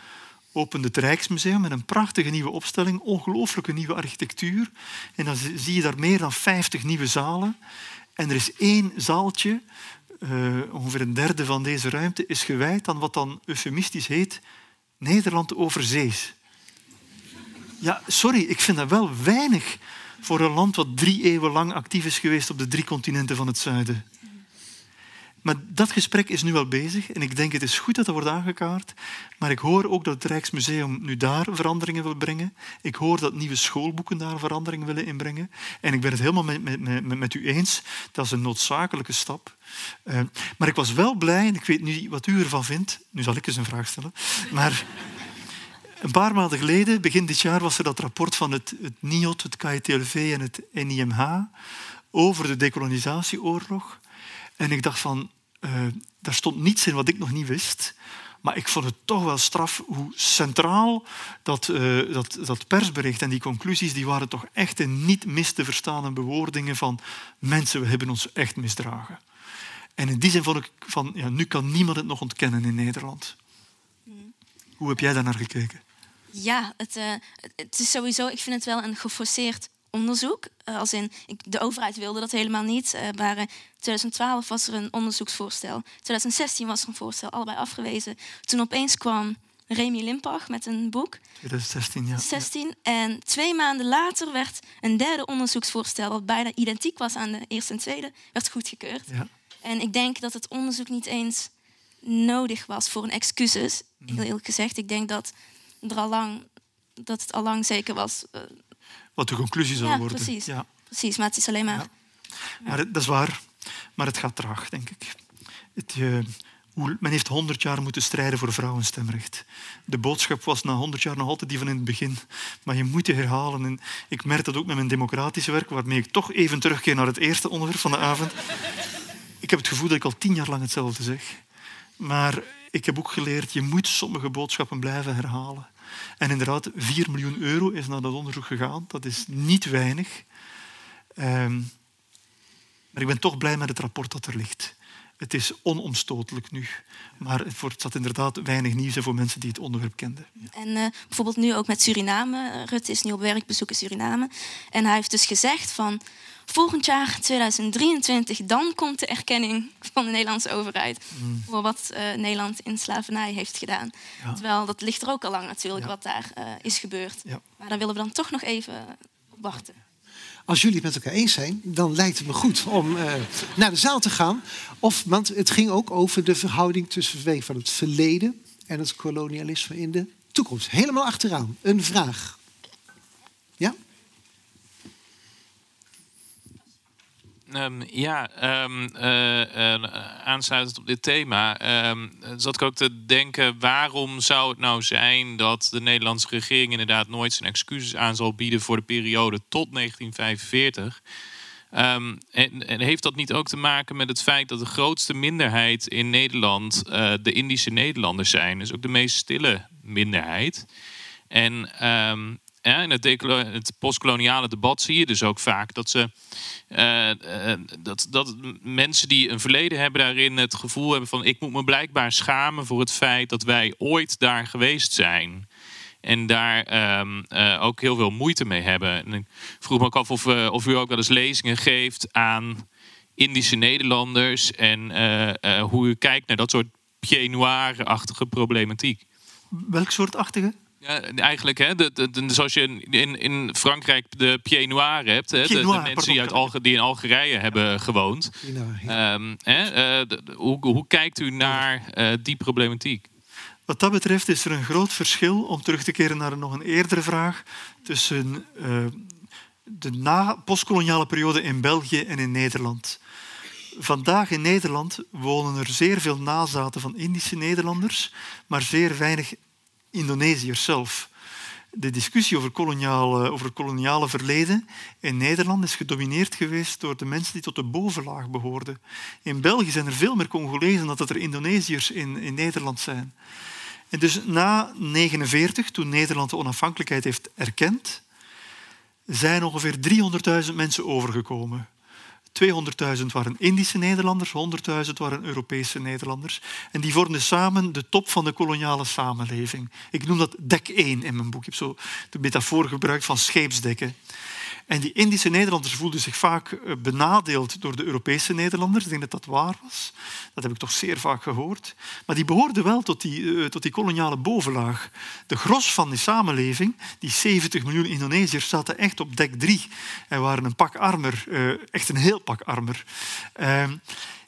opende het Rijksmuseum met een prachtige nieuwe opstelling, ongelooflijke nieuwe architectuur. En dan zie je daar meer dan 50 nieuwe zalen. En er is één zaaltje, uh, ongeveer een derde van deze ruimte, is gewijd aan wat dan eufemistisch heet Nederland overzees. Ja, sorry, ik vind dat wel weinig voor een land wat drie eeuwen lang actief is geweest op de drie continenten van het zuiden. Maar dat gesprek is nu al bezig en ik denk het is goed dat dat wordt aangekaart. Maar ik hoor ook dat het Rijksmuseum nu daar veranderingen wil brengen. Ik hoor dat nieuwe schoolboeken daar veranderingen willen inbrengen. En ik ben het helemaal met, met, met, u eens. Dat is een noodzakelijke stap. Uh, maar ik was wel blij, en ik weet niet wat u ervan vindt. Nu zal ik eens een vraag stellen. Maar een paar maanden geleden, begin dit jaar, was er dat rapport van het, het NIOT, het KITLV en het NIMH over de decolonisatieoorlog. En ik dacht van, uh, daar stond niets in wat ik nog niet wist. Maar ik vond het toch wel straf hoe centraal dat, uh, dat, dat persbericht en die conclusies, die waren toch echt een niet mis te verstaande bewoordingen van mensen, we hebben ons echt misdragen. En in die zin vond ik van, ja, nu kan niemand het nog ontkennen in Nederland. Mm. Hoe heb jij daar naar gekeken? Ja, het, uh, het is sowieso, ik vind het wel een geforceerd onderzoek. Eh, als in, ik, de overheid wilde dat helemaal niet. Uh, maar in 2012 was er een onderzoeksvoorstel. 2016 was er een voorstel, allebei afgewezen. Toen opeens kwam Remy Limpach met een boek. 2016, ja. 16. En twee maanden later werd een derde onderzoeksvoorstel, wat bijna identiek was aan de eerste en tweede, werd goedgekeurd. Ja. En ik denk dat het onderzoek niet eens nodig was voor een excuses. Mm. Heel eerlijk gezegd, ik denk dat, er al lang, dat het al lang zeker was. Wat de conclusie zou ja, worden. precies. Ja. Precies, maar het is alleen maar... Ja. Maar het- dat is waar. Maar het gaat traag, denk ik. Het, eh, men heeft 100 jaar moeten strijden voor vrouwenstemrecht. De boodschap was na 100 jaar nog altijd die van in het begin. Maar je moet je herhalen. En ik merk dat ook met mijn democratische werk, waarmee ik toch even terugkeer naar het eerste onderwerp van de avond. Ik heb het gevoel dat ik al tien jaar lang hetzelfde zeg. Maar ik heb ook geleerd, je moet sommige boodschappen blijven herhalen. En inderdaad, 4 miljoen euro is naar dat onderzoek gegaan. Dat is niet weinig. Ehm, maar ik ben toch blij met het rapport dat er ligt. Het is onomstotelijk nu. Maar het zat inderdaad weinig nieuws voor mensen die het onderwerp kenden. En eh, bijvoorbeeld nu ook met Suriname. Rutte is nu op werkbezoek in Suriname. En hij heeft dus gezegd van... volgend jaar, 2023, dan komt de erkenning van de Nederlandse overheid... Mm. voor wat eh, Nederland in slavernij heeft gedaan. Ja. Terwijl dat ligt er ook al lang natuurlijk, Ja. wat daar eh, is gebeurd. Ja. Maar daar willen we dan toch nog even op wachten. Als jullie het met elkaar eens zijn, dan lijkt het me goed om eh, naar de zaal te gaan. Of, want het ging ook over de verhouding tussen van het verleden en het kolonialisme in de toekomst. Helemaal achteraan. Een vraag. Ja? Ehm, ja, ehm, eh, eh, aansluitend op dit thema ehm, zat ik ook te denken... waarom zou het nou zijn dat de Nederlandse regering... inderdaad nooit zijn excuses aan zal bieden voor de periode tot 1945... Ehm, en, en heeft dat niet ook te maken met het feit dat de grootste minderheid in Nederland eh, de Indische Nederlanders zijn? Dus ook de meest stille minderheid. En in het, postkoloniale debat zie je dus ook vaak dat ze eh, eh, dat, dat mensen die een verleden hebben daarin het gevoel hebben van ik moet me blijkbaar schamen voor het feit dat wij ooit daar geweest zijn. En daar ehm, eh, ook heel veel moeite mee hebben. En ik vroeg me ook af of, of u ook wel eens lezingen geeft aan Indische Nederlanders. En hoe u kijkt naar dat soort pied noir-achtige problematiek. Welk soort achtige? Ja, eigenlijk, hè, de, de, de- zoals je in, in Frankrijk de pied noir hebt. Hè, de- mensen pardon. die, uit Alge- die in Algerije hebben gewoond. Ehm, hè, eh, de- de- hoe, hoe kijkt u naar eh, die problematiek? Wat dat betreft is er een groot verschil, om terug te keren naar nog een eerdere vraag, tussen eh, de na-postkoloniale periode in België en in Nederland. Vandaag in Nederland wonen er zeer veel nazaten van Indische Nederlanders, maar zeer weinig Indonesiërs zelf. De discussie over, koloniale, over het koloniale verleden in Nederland is gedomineerd geweest door de mensen die tot de bovenlaag behoorden. In België zijn er veel meer Congolezen dan dat er Indonesiërs in, in Nederland zijn. En dus na 1949, toen Nederland de onafhankelijkheid heeft erkend, zijn ongeveer 300.000 mensen overgekomen. 200.000 waren Indische Nederlanders, 100.000 waren Europese Nederlanders. En die vormden samen de top van de koloniale samenleving. Ik noem dat dek 1 in mijn boek. Ik heb zo de metafoor gebruikt van scheepsdekken. En die Indische Nederlanders voelden zich vaak eh, benadeeld door de Europese Nederlanders. Ik denk dat dat waar was. Dat heb ik toch zeer vaak gehoord. Maar die behoorden wel tot die, eh, tot die koloniale bovenlaag. De gros van die samenleving, die 70 miljoen Indonesiërs, zaten echt op dek 3 en waren een pak armer, eh, echt een heel pak armer. Ehm,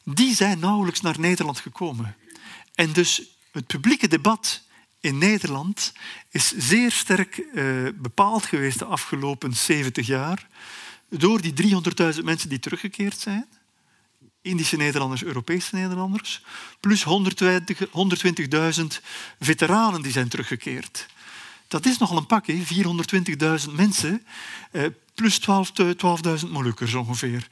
die zijn nauwelijks naar Nederland gekomen. En dus het publieke debat in Nederland is zeer sterk eh, bepaald geweest de afgelopen 70 jaar door die 300.000 mensen die teruggekeerd zijn. Indische Nederlanders, Europese Nederlanders, plus 120 120.000 veteranen die zijn teruggekeerd. Dat is nogal een pak, hè? 420.000 mensen, eh, plus 12 te- 12.000 Molukkers ongeveer.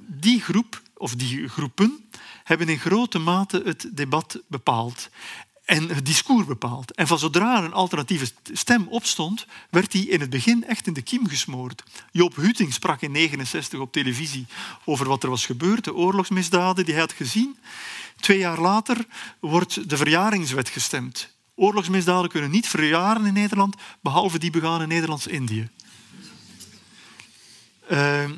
Die groep, of die groepen, hebben in grote mate het debat bepaald en het discours bepaald. En van zodra een alternatieve stem opstond, werd die in het begin echt in de kiem gesmoord. Joop Huting sprak in 1969 op televisie over wat er was gebeurd, de oorlogsmisdaden die hij had gezien. Twee jaar later wordt de verjaringswet gestemd. Oorlogsmisdaden kunnen niet verjaren in Nederland, behalve die begaan in Nederlands-Indië. Uh,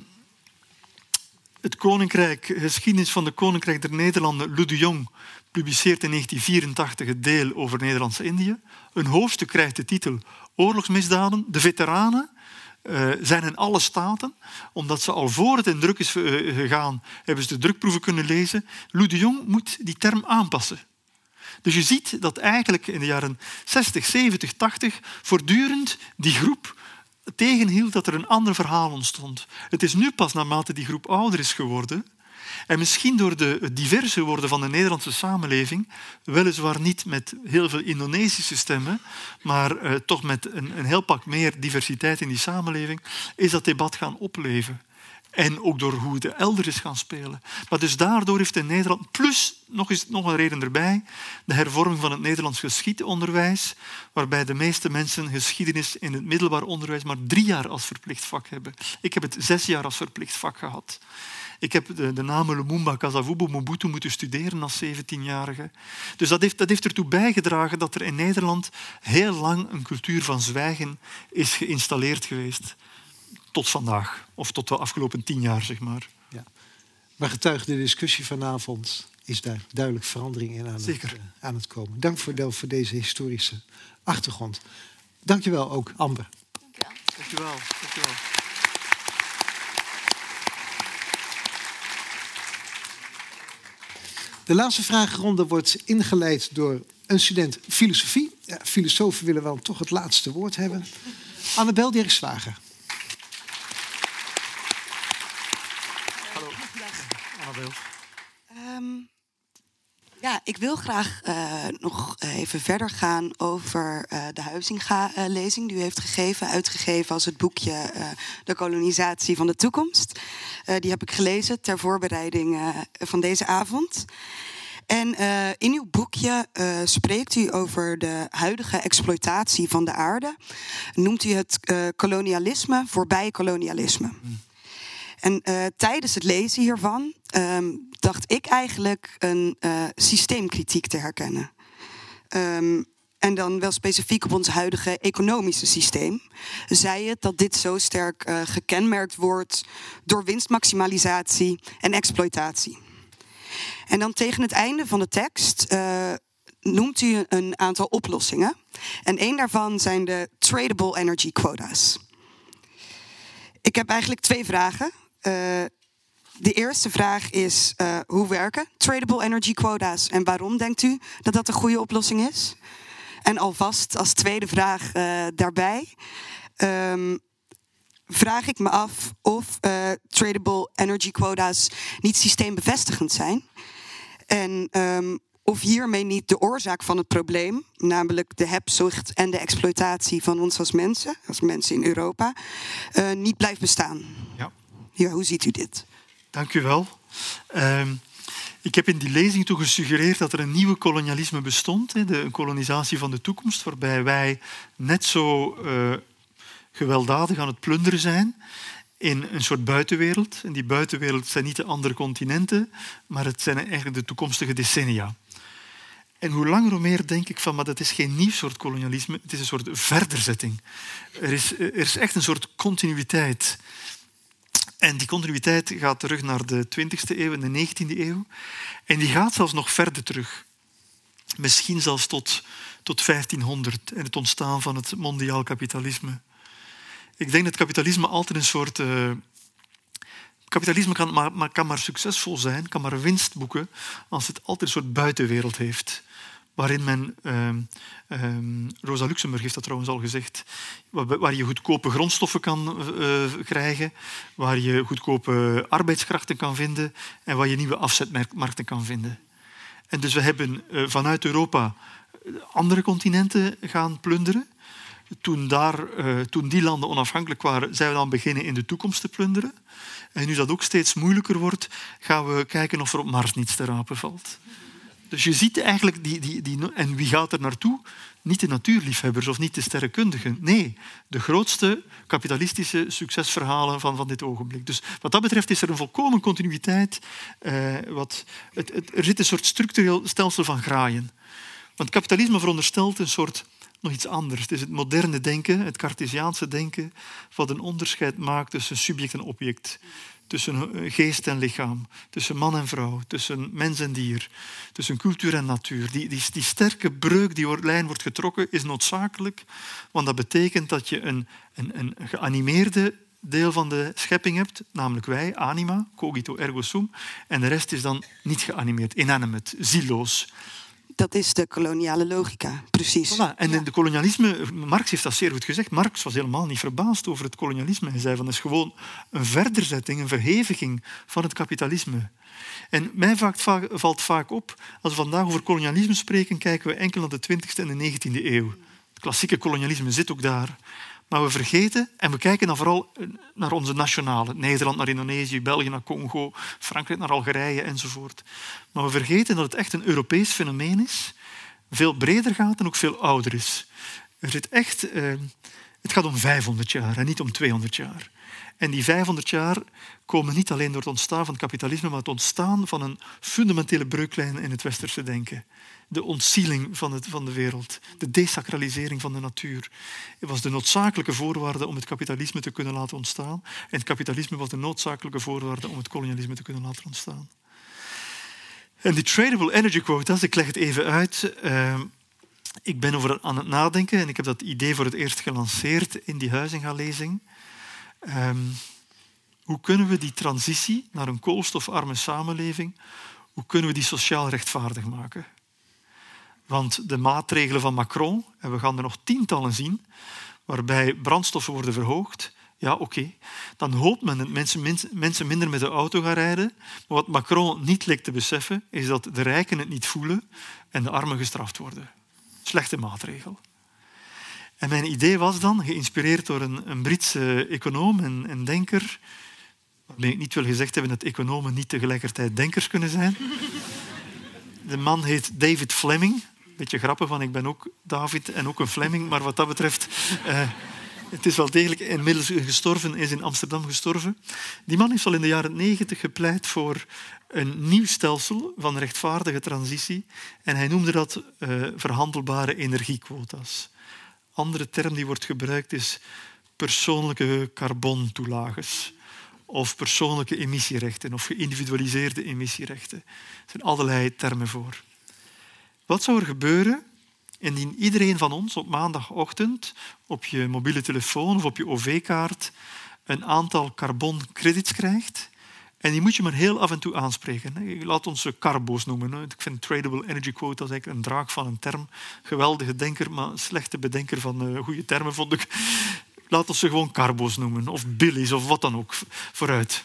het Koninkrijk, geschiedenis van de Koninkrijk der Nederlanden, Lou de Jong, publiceert in 1984 het deel over Nederlands-Indië. Een hoofdstuk krijgt de titel Oorlogsmisdaden. De veteranen uh, zijn in alle staten, omdat ze al voor het in druk is uh, gegaan, hebben ze de drukproeven kunnen lezen. Lou de Jong moet die term aanpassen. Dus je ziet dat eigenlijk in de jaren 60, 70, 80 voortdurend die groep tegenhield dat er een ander verhaal ontstond. Het is nu pas naarmate die groep ouder is geworden en misschien door de, diverse worden van de Nederlandse samenleving, weliswaar niet met heel veel Indonesische stemmen, maar uh, toch met een, een heel pak meer diversiteit in die samenleving, is dat debat gaan opleven. En ook door hoe het elder is gaan spelen. Maar dus daardoor heeft in Nederland, plus nog, eens, nog een reden erbij, de hervorming van het Nederlands geschiedonderwijs, waarbij de meeste mensen geschiedenis in het middelbaar onderwijs maar drie jaar als verplicht vak hebben. Ik heb het zes jaar als verplicht vak gehad. Ik heb de, de namen Lumumba, Kasavubu, Mobutu moeten studeren als 17-jarige. Dus dat heeft, dat heeft ertoe bijgedragen dat er in Nederland heel lang een cultuur van zwijgen is geïnstalleerd geweest tot vandaag, of tot de afgelopen tien jaar, zeg maar. Ja. Maar getuige de discussie vanavond is daar duidelijk verandering in aan, Zeker. Het, uh, aan het komen. Dank voor, Del voor deze historische achtergrond. Dank je wel ook, Amber. Dank je wel. Dank je wel. Dank je wel. De laatste vragenronde wordt ingeleid door een student filosofie. Ja, filosofen willen wel toch het laatste woord hebben. Annabel Dirkswager. Um, ja, ik wil graag uh, nog even verder gaan over uh, de Huizinga-lezing die u heeft gegeven, uitgegeven als het boekje uh, De kolonisatie van de toekomst. die heb ik gelezen ter voorbereiding van deze avond. En in uw boekje spreekt u over de huidige exploitatie van de aarde. Noemt u het kolonialisme voorbij kolonialisme. Mm. En uh, tijdens het lezen hiervan um, dacht ik eigenlijk een uh, systeemkritiek te herkennen. Um, en dan wel specifiek op ons huidige economische systeem. Zei het dat dit zo sterk uh, gekenmerkt wordt door winstmaximalisatie en exploitatie. En dan tegen het einde van de tekst noemt u een aantal oplossingen. En één daarvan zijn de tradable energy quotas. Ik heb eigenlijk twee vragen. Uh, de eerste vraag is: uh, hoe werken tradable energy quota's en waarom denkt u dat dat een goede oplossing is? En alvast als tweede vraag uh, daarbij. Um, vraag ik me af of tradable energy quota's niet systeembevestigend zijn. En um, of hiermee niet de oorzaak van het probleem, namelijk de hebzucht en de exploitatie van ons als mensen, als mensen in Europa, niet blijft bestaan. Ja. Ja, hoe ziet u dit? Dank u wel. Uh, ik heb in die lezing toen gesuggereerd dat er een nieuwe kolonialisme bestond, een kolonisatie van de toekomst, waarbij wij net zo uh, gewelddadig aan het plunderen zijn in een soort buitenwereld. En die buitenwereld zijn niet de andere continenten, maar het zijn eigenlijk de toekomstige decennia. En hoe langer hoe meer denk ik van, maar dat is geen nieuw soort kolonialisme, het is een soort verderzetting. Er is, er is echt een soort continuïteit. En die continuïteit gaat terug naar de 20e eeuw en de 19e eeuw. En die gaat zelfs nog verder terug. Misschien zelfs tot, tot 1500 en het ontstaan van het mondiaal kapitalisme. Ik denk dat kapitalisme altijd een soort. Uh, kapitalisme kan maar, kan maar succesvol zijn, kan maar winst boeken, als het altijd een soort buitenwereld heeft waarin men, uh, Rosa Luxemburg heeft dat trouwens al gezegd, waar, je goedkope grondstoffen kan uh, krijgen, waar je goedkope arbeidskrachten kan vinden en waar je nieuwe afzetmarkten kan vinden. En dus we hebben uh, vanuit Europa andere continenten gaan plunderen. Toen, daar, toen die landen onafhankelijk waren, zijn we dan beginnen in de toekomst te plunderen. En nu dat ook steeds moeilijker wordt, gaan we kijken of er op Mars niets te rapen valt. Dus je ziet eigenlijk, die, die, die, en wie gaat er naartoe? Niet de natuurliefhebbers of niet de sterrenkundigen. Nee, de grootste kapitalistische succesverhalen van, van dit ogenblik. Dus wat dat betreft is er een volkomen continuïteit. Eh, wat, het, het, er zit een soort structureel stelsel van graaien. Want kapitalisme veronderstelt een soort nog iets anders. Het is het moderne denken, het Cartesiaanse denken, wat een onderscheid maakt tussen subject en object. Tussen eh, geest en lichaam, tussen man en vrouw, tussen mens en dier, tussen cultuur en natuur. Die, die, die sterke breuk, die lijn wordt getrokken, is noodzakelijk, want dat betekent dat je een, een, een geanimeerde deel van de schepping hebt, namelijk wij, anima, cogito ergo sum, en de rest is dan niet geanimeerd, inanimate, zieloos. Dat is de koloniale logica, precies. Voilà. En de kolonialisme, Marx heeft dat zeer goed gezegd. Marx was helemaal niet verbaasd over het kolonialisme. Hij zei van het is gewoon een verderzetting, een verheviging van het kapitalisme. En mij valt vaak op, als we vandaag over kolonialisme spreken, kijken we enkel naar de 20e en de 19e eeuw. Het klassieke kolonialisme zit ook daar. Maar we vergeten, en we kijken dan vooral naar onze nationale. Nederland naar Indonesië, België naar Congo, Frankrijk naar Algerije enzovoort. Maar we vergeten dat het echt een Europees fenomeen is, veel breder gaat en ook veel ouder is. Echt, eh, het gaat om 500 jaar en niet om 200 jaar. En die 500 jaar komen niet alleen door het ontstaan van het kapitalisme, maar het ontstaan van een fundamentele breuklijn in het westerse denken de ontzieling van, het, van de wereld, de desacralisering van de natuur. Het was de noodzakelijke voorwaarde om het kapitalisme te kunnen laten ontstaan. En het kapitalisme was de noodzakelijke voorwaarde om het kolonialisme te kunnen laten ontstaan. En die tradable energy quotas, ik leg het even uit. Uh, ik ben over aan het nadenken en ik heb dat idee voor het eerst gelanceerd in die Huizinga-lezing. Uh, hoe kunnen we die transitie naar een koolstofarme samenleving, hoe kunnen we die sociaal rechtvaardig maken? Want de maatregelen van Macron, en we gaan er nog tientallen zien, waarbij brandstoffen worden verhoogd, ja, oké. Dan hoopt men dat mensen, minder met de auto gaan rijden. Maar wat Macron niet lijkt te beseffen, is dat de rijken het niet voelen en de armen gestraft worden. Slechte maatregel. En mijn idee was dan, geïnspireerd door een, een Britse econoom en, en denker, waarmee ik niet wil gezegd hebben dat economen niet tegelijkertijd denkers kunnen zijn. De man heet David Fleming, beetje grappig, want ik ben ook David en ook een Fleming. Maar wat dat betreft, uh, het is wel degelijk inmiddels gestorven, is in Amsterdam gestorven. Die man heeft al in de jaren negentig gepleit voor een nieuw stelsel van rechtvaardige transitie. En hij noemde dat uh, verhandelbare energiequota's. Andere term die wordt gebruikt is persoonlijke carbontoelages of persoonlijke emissierechten of geïndividualiseerde emissierechten. Er zijn allerlei termen voor. Wat zou er gebeuren indien iedereen van ons op maandagochtend op je mobiele telefoon of op je OV-kaart een aantal carboncredits krijgt? En die moet je maar heel af en toe aanspreken. Laat ons ze carbo's noemen. Ik vind tradable energy quote als eigenlijk een draak van een term. Geweldige denker, maar slechte bedenker van uh, goede termen vond ik. Laat ons ze gewoon carbo's noemen, of billies, of wat dan ook. Vooruit.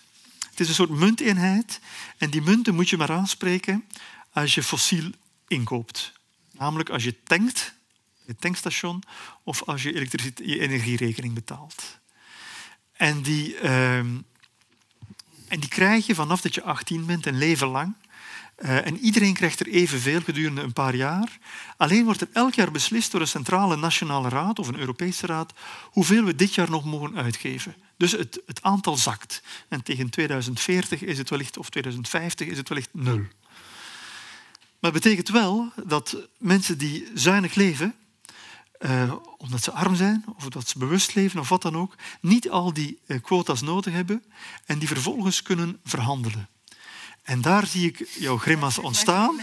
Het is een soort munteenheid. En die munten moet je maar aanspreken als je fossiel inkoopt. Namelijk als je tankt, het tankstation, of als je, je energierekening betaalt. En die, ehm, en die krijg je vanaf dat je 18 bent, een leven lang. Uh, en iedereen krijgt er evenveel gedurende een paar jaar. Alleen wordt er elk jaar beslist door een centrale nationale raad of een Europese raad hoeveel we dit jaar nog mogen uitgeven. Dus het, het aantal zakt. En tegen 2040 is het wellicht, of 2050 is het wellicht nul. Maar het betekent wel dat mensen die zuinig leven, uh, omdat ze arm zijn of dat ze bewust leven of wat dan ook, niet al die uh, quota's nodig hebben en die vervolgens kunnen verhandelen. En daar zie ik jouw grimas ontstaan.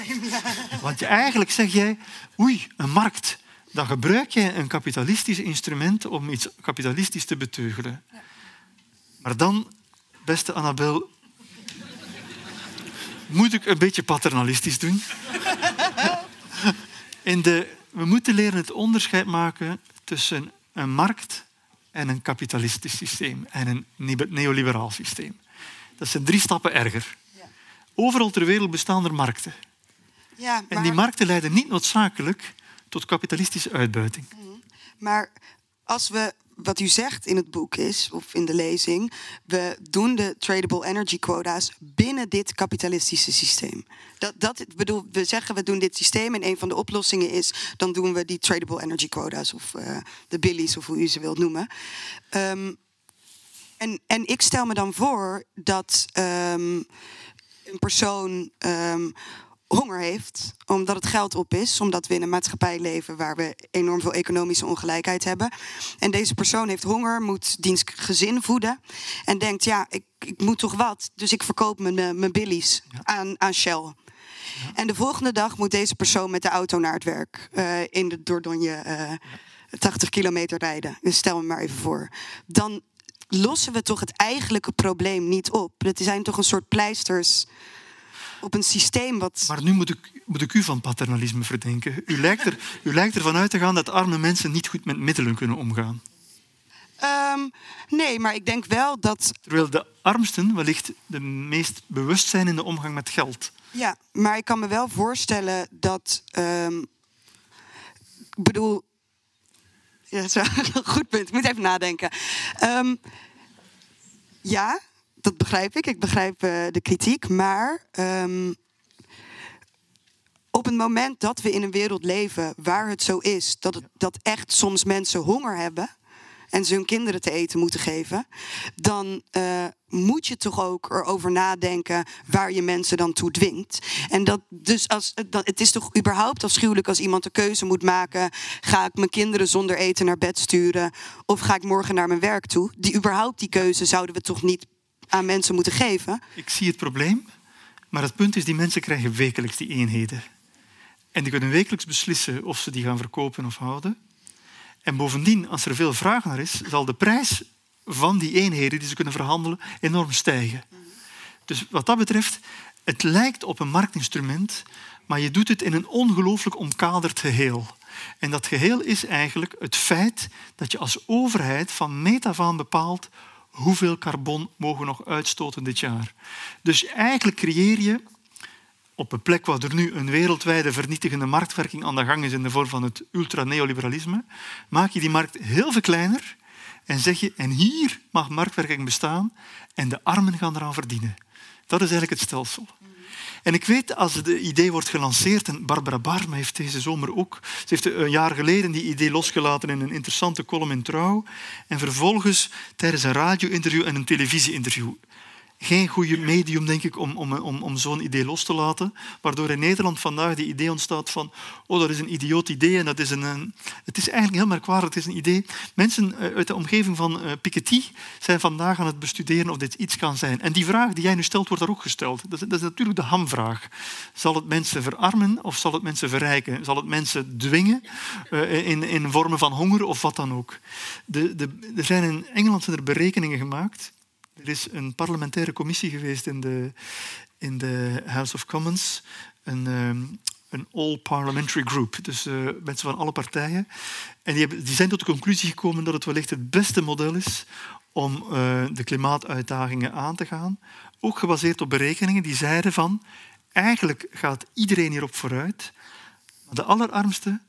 Want je, eigenlijk zeg jij, oei, een markt. Dan gebruik jij een kapitalistisch instrument om iets kapitalistisch te beteugelen. Maar dan, beste Annabel, moet ik een beetje paternalistisch doen. In de, we moeten leren het onderscheid maken tussen een markt en een kapitalistisch systeem en een neoliberaal systeem. Dat zijn drie stappen erger. Overal ter wereld bestaan er markten. Ja, maar... En die markten leiden niet noodzakelijk tot kapitalistische uitbuiting. Maar als we wat u zegt in het boek is, of in de lezing, we doen de tradable energy quota's binnen dit kapitalistische systeem. Dat, dat bedoel, we zeggen we doen dit systeem en een van de oplossingen is, dan doen we die tradable energy quota's of uh, de billies of hoe u ze wilt noemen. Um, en, en ik stel me dan voor dat um, een persoon um, honger heeft, omdat het geld op is, omdat we in een maatschappij leven waar we enorm veel economische ongelijkheid hebben. En deze persoon heeft honger, moet diens gezin voeden en denkt, ja, ik, ik moet toch wat, dus ik verkoop mijn, eh, mijn billies aan, aan Shell. En de volgende dag moet deze persoon met de auto naar het werk eh, in de Dordogne eh 80 kilometer rijden. Dus stel me maar even voor. Dan lossen we toch het eigenlijke probleem niet op. Het zijn toch een soort pleisters op een systeem wat. Maar nu moet ik, moet ik u van paternalisme verdenken. U lijkt, er, u lijkt ervan uit te gaan dat arme mensen niet goed met middelen kunnen omgaan. Ehm, nee, maar ik denk wel dat. Terwijl de armsten wellicht de meest bewust zijn in de omgang met geld. Ja, maar ik kan me wel voorstellen dat. ehm, ik bedoel. Ja, [laughs] zo, goed punt. Ik moet even nadenken. Ehm, ja, dat begrijp ik. Ik begrijp eh, de kritiek. Maar ehm, op het moment dat we in een wereld leven waar het zo is dat, het, dat echt soms mensen honger hebben en ze hun kinderen te eten moeten geven, dan eh, moet je toch ook erover nadenken waar je mensen dan toe dwingt. En dat dus als dat, het is toch überhaupt afschuwelijk als iemand de keuze moet maken: ga ik mijn kinderen zonder eten naar bed sturen of ga ik morgen naar mijn werk toe? Die überhaupt die keuze zouden we toch niet aan mensen moeten geven. Ik zie het probleem, maar het punt is, die mensen krijgen wekelijks die eenheden. En die kunnen wekelijks beslissen of ze die gaan verkopen of houden. En bovendien, als er veel vraag naar is, zal de prijs van die eenheden die ze kunnen verhandelen enorm stijgen. Dus wat dat betreft, het lijkt op een marktinstrument, maar je doet het in een ongelooflijk omkaderd geheel. En dat geheel is eigenlijk het feit dat je als overheid van meet af aan bepaalt hoeveel carbon mogen we nog uitstoten dit jaar. Dus eigenlijk creëer je op een plek waar er nu een wereldwijde vernietigende marktwerking aan de gang is in de vorm van het ultra-neoliberalisme, maak je die markt heel veel kleiner en zeg je, en hier mag marktwerking bestaan en de armen gaan eraan verdienen. Dat is eigenlijk het stelsel. En ik weet, als het idee wordt gelanceerd, en Barbara Barma heeft deze zomer ook, ze heeft een jaar geleden die idee losgelaten in een interessante column in Trouw, en vervolgens tijdens een radio-interview en een televisie-interview geen goede medium, denk ik, om, om, om, om zo'n idee los te laten. Waardoor in Nederland vandaag die idee ontstaat van oh, dat is een idioot idee en dat is een. Het is eigenlijk heel merkwaardig, het is een idee. Mensen eh, uit de omgeving van uh, Piketty zijn vandaag aan het bestuderen of dit iets kan zijn. En die vraag die jij nu stelt, wordt daar ook gesteld. Dat is, natuurlijk de hamvraag. Zal het mensen verarmen of zal het mensen verrijken? Zal het mensen dwingen uh, in, in vormen van honger of wat dan ook? De, de, er zijn in Engeland zijn er berekeningen gemaakt er is een parlementaire commissie geweest in de, in de House of Commons, een, um, een all-parliamentary group, dus uh, mensen van alle partijen. En die, hebben, die, zijn tot de conclusie gekomen dat het wellicht het beste model is om uh, de klimaatuitdagingen aan te gaan. Ook gebaseerd op berekeningen die zeiden van eigenlijk gaat iedereen hierop vooruit, maar de allerarmsten,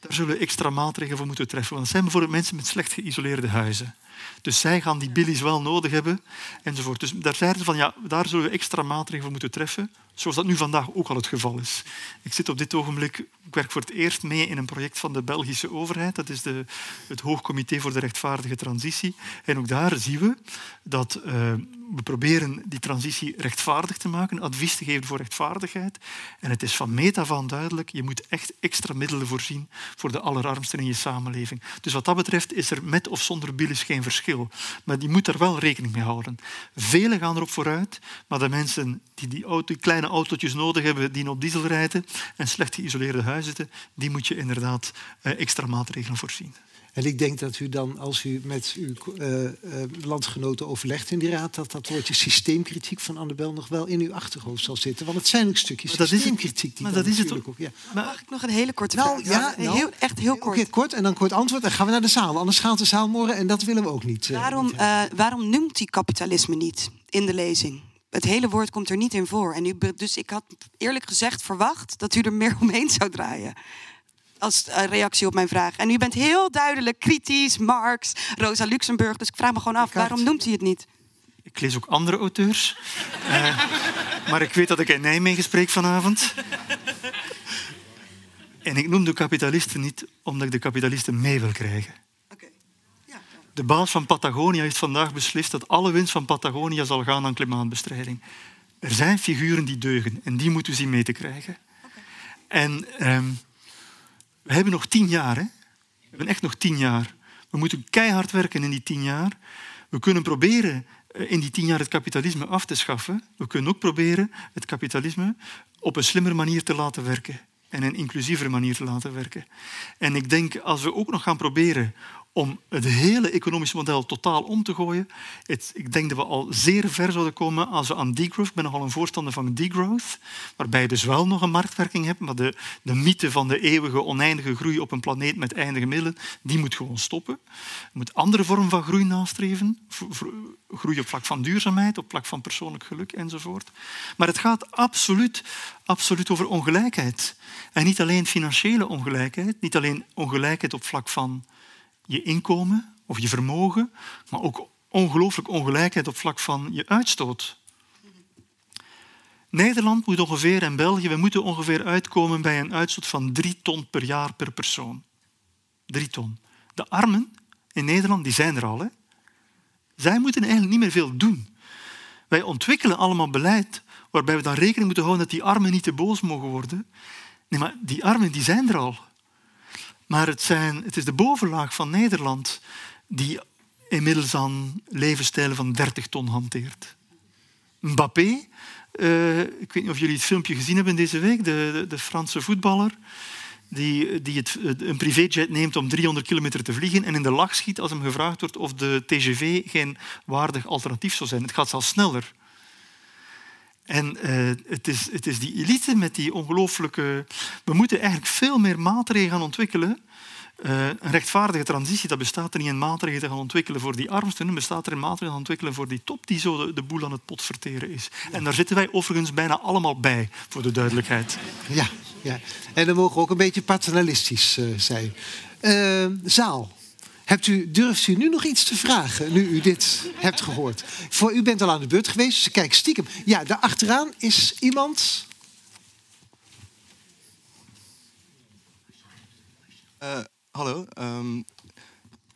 daar zullen we extra maatregelen voor moeten treffen. Want dat zijn bijvoorbeeld mensen met slecht geïsoleerde huizen. Dus zij gaan die billies wel nodig hebben, enzovoort. Dus daar zeiden ze van, ja, daar zullen we extra maatregelen voor moeten treffen, zoals dat nu vandaag ook al het geval is. Ik zit op dit ogenblik, ik werk voor het eerst mee in een project van de Belgische overheid, dat is de, het Hoogcomité voor de Rechtvaardige Transitie. En ook daar zien we dat uh, we proberen die transitie rechtvaardig te maken, advies te geven voor rechtvaardigheid. En het is van meet af aan duidelijk, je moet echt extra middelen voorzien voor de allerarmsten in je samenleving. Dus wat dat betreft is er met of zonder billies geen verschil. Maar die moet er wel rekening mee houden. Velen gaan erop vooruit, maar de mensen die die, auto, die kleine autootjes nodig hebben die op diesel rijden en slecht geïsoleerde huizen zitten, die moet je inderdaad uh, extra maatregelen voorzien. En ik denk dat u dan, als u met uw uh, uh, landgenoten overlegt in die raad, dat dat woordje systeemkritiek van Annabel nog wel in uw achterhoofd zal zitten. Want het zijn ook stukjes maar systeemkritiek. maar dat is het ook. Ja. Maar, Mag ik nog een hele korte nou, vraag? Ja, nou, heel, echt heel kort. Okay, kort en dan kort antwoord. Dan gaan we naar de zaal. Anders gaat de zaal morgen en dat willen we ook niet. Uh, waarom, niet waarom noemt hij kapitalisme niet in de lezing? Het hele woord komt er niet in voor. En u, dus ik had eerlijk gezegd verwacht dat u er meer [laughs] omheen zou draaien als reactie op mijn vraag. En u bent heel duidelijk kritisch, Marx, Rosa Luxemburg. Dus ik vraag me gewoon af, waarom noemt hij het niet? Ik lees ook andere auteurs. uh, [laughs] maar ik weet dat ik in Nijmegen spreek vanavond. En ik noem de kapitalisten niet omdat ik de kapitalisten mee wil krijgen. De baas van Patagonia heeft vandaag beslist dat alle winst van Patagonia zal gaan aan klimaatbestrijding. Er zijn figuren die deugen en die moeten we zien mee te krijgen. En ehm, we hebben nog tien jaar. Hè? We hebben echt nog tien jaar. We moeten keihard werken in die tien jaar. We kunnen proberen eh, in die tien jaar het kapitalisme af te schaffen. We kunnen ook proberen het kapitalisme op een slimmer manier te laten werken en een inclusievere manier te laten werken. En ik denk, als we ook nog gaan proberen om het hele economische model totaal om te gooien. Het, ik denk dat we al zeer ver zouden komen als we aan degrowth... Ik ben nogal een voorstander van degrowth, waarbij je dus wel nog een marktwerking hebt, maar de, de mythe van de eeuwige, oneindige groei op een planeet met eindige middelen, die moet gewoon stoppen. Je moet andere vormen van groei nastreven. Groei op vlak van duurzaamheid, op vlak van persoonlijk geluk enzovoort. Maar het gaat absoluut, absoluut over ongelijkheid. En niet alleen financiële ongelijkheid, niet alleen ongelijkheid op vlak van je inkomen of je vermogen, maar ook ongelooflijk ongelijkheid op vlak van je uitstoot. Nederland moet ongeveer en België, we moeten ongeveer uitkomen bij een uitstoot van drie ton per jaar per persoon. Drie ton. De armen in Nederland, die zijn er al. Hè? Zij moeten eigenlijk niet meer veel doen. Wij ontwikkelen allemaal beleid waarbij we dan rekening moeten houden dat die armen niet te boos mogen worden. Nee, maar die armen die zijn er al. Maar het, zijn, het is de bovenlaag van Nederland die inmiddels aan levensstijlen van 30 ton hanteert. Mbappé, uh, ik weet niet of jullie het filmpje gezien hebben deze week, de, de, de Franse voetballer, die, die het, een privéjet neemt om 300 kilometer te vliegen en in de lach schiet als hem gevraagd wordt of de TGV geen waardig alternatief zou zijn. Het gaat zelfs sneller. En uh, het, is, het is die elite met die ongelooflijke... We moeten eigenlijk veel meer maatregelen gaan ontwikkelen. Uh, een rechtvaardige transitie, dat bestaat er niet in maatregelen te gaan ontwikkelen voor die armsten, bestaat er in maatregelen gaan ontwikkelen voor die top die zo de, de boel aan het pot verteren is. En daar zitten wij overigens bijna allemaal bij, voor de duidelijkheid. Ja, ja. en dan mogen we ook een beetje paternalistisch uh, zijn. zaal. Hebt u, durft u nu nog iets te vragen, nu u dit hebt gehoord? Voor u bent al aan de beurt geweest, dus kijk stiekem. Ja, daar achteraan is iemand. Uh, hallo. Um,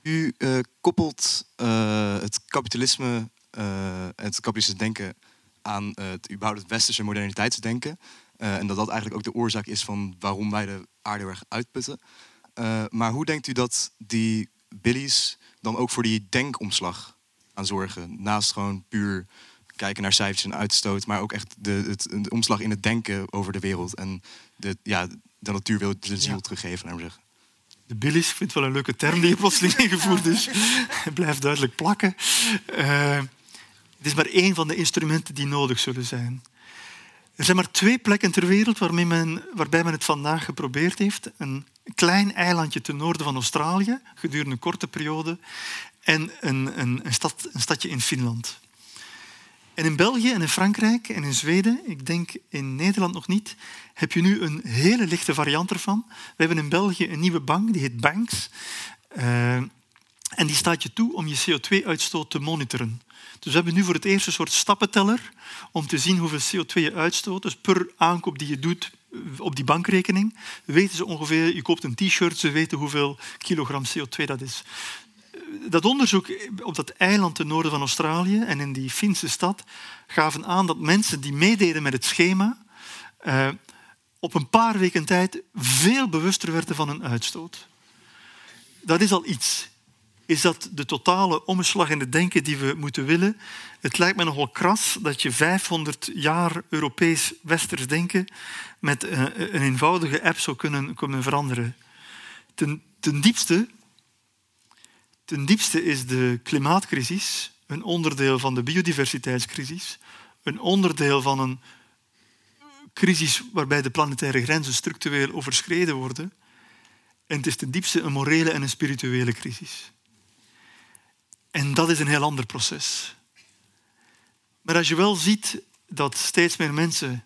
u uh, koppelt uh, het kapitalisme, het kapitalistische denken aan het überhaupt het westerse moderniteitsdenken. en dat dat eigenlijk ook de oorzaak is van waarom wij de aarde erg uitputten. maar hoe denkt u dat die billies dan ook voor die denkomslag aan zorgen. Naast gewoon puur kijken naar cijfers en uitstoot, maar ook echt de, het, de omslag in het denken over de wereld en de, ja, de natuur wil de ziel ja. teruggeven, naar zeggen. De billies, ik vind het wel een leuke term die je plotseling [laughs] ingevoerd is. Het blijft duidelijk plakken. Uh, het is maar één van de instrumenten die nodig zullen zijn. Er zijn maar twee plekken ter wereld waarmee men, waarbij men het vandaag geprobeerd heeft. Een klein eilandje ten noorden van Australië, gedurende een korte periode, en een, een, een, stad, een stadje in Finland. En in België en in Frankrijk en in Zweden, ik denk in Nederland nog niet, heb je nu een hele lichte variant ervan. We hebben in België een nieuwe bank, die heet Banks. Uh, en die staat je toe om je CO2-uitstoot te monitoren. Dus we hebben nu voor het eerst een soort stappenteller om te zien hoeveel CO2 je uitstoot. Dus per aankoop die je doet op die bankrekening weten ze ongeveer, je koopt een t-shirt, ze weten hoeveel kilogram CO2 dat is. Dat onderzoek op dat eiland ten noorden van Australië en in die Finse stad gaven aan dat mensen die meededen met het schema uh, op een paar weken tijd veel bewuster werden van hun uitstoot. Dat is al iets is dat de totale omslag in het denken die we moeten willen. Het lijkt me nogal kras dat je 500 jaar Europees westers denken met eh, een eenvoudige app zou kunnen, kunnen veranderen. Ten, diepste, ten diepste is de klimaatcrisis een onderdeel van de biodiversiteitscrisis, een onderdeel van een crisis waarbij de planetaire grenzen structureel overschreden worden. En het is ten diepste een morele en een spirituele crisis. En dat is een heel ander proces. Maar als je wel ziet dat steeds meer mensen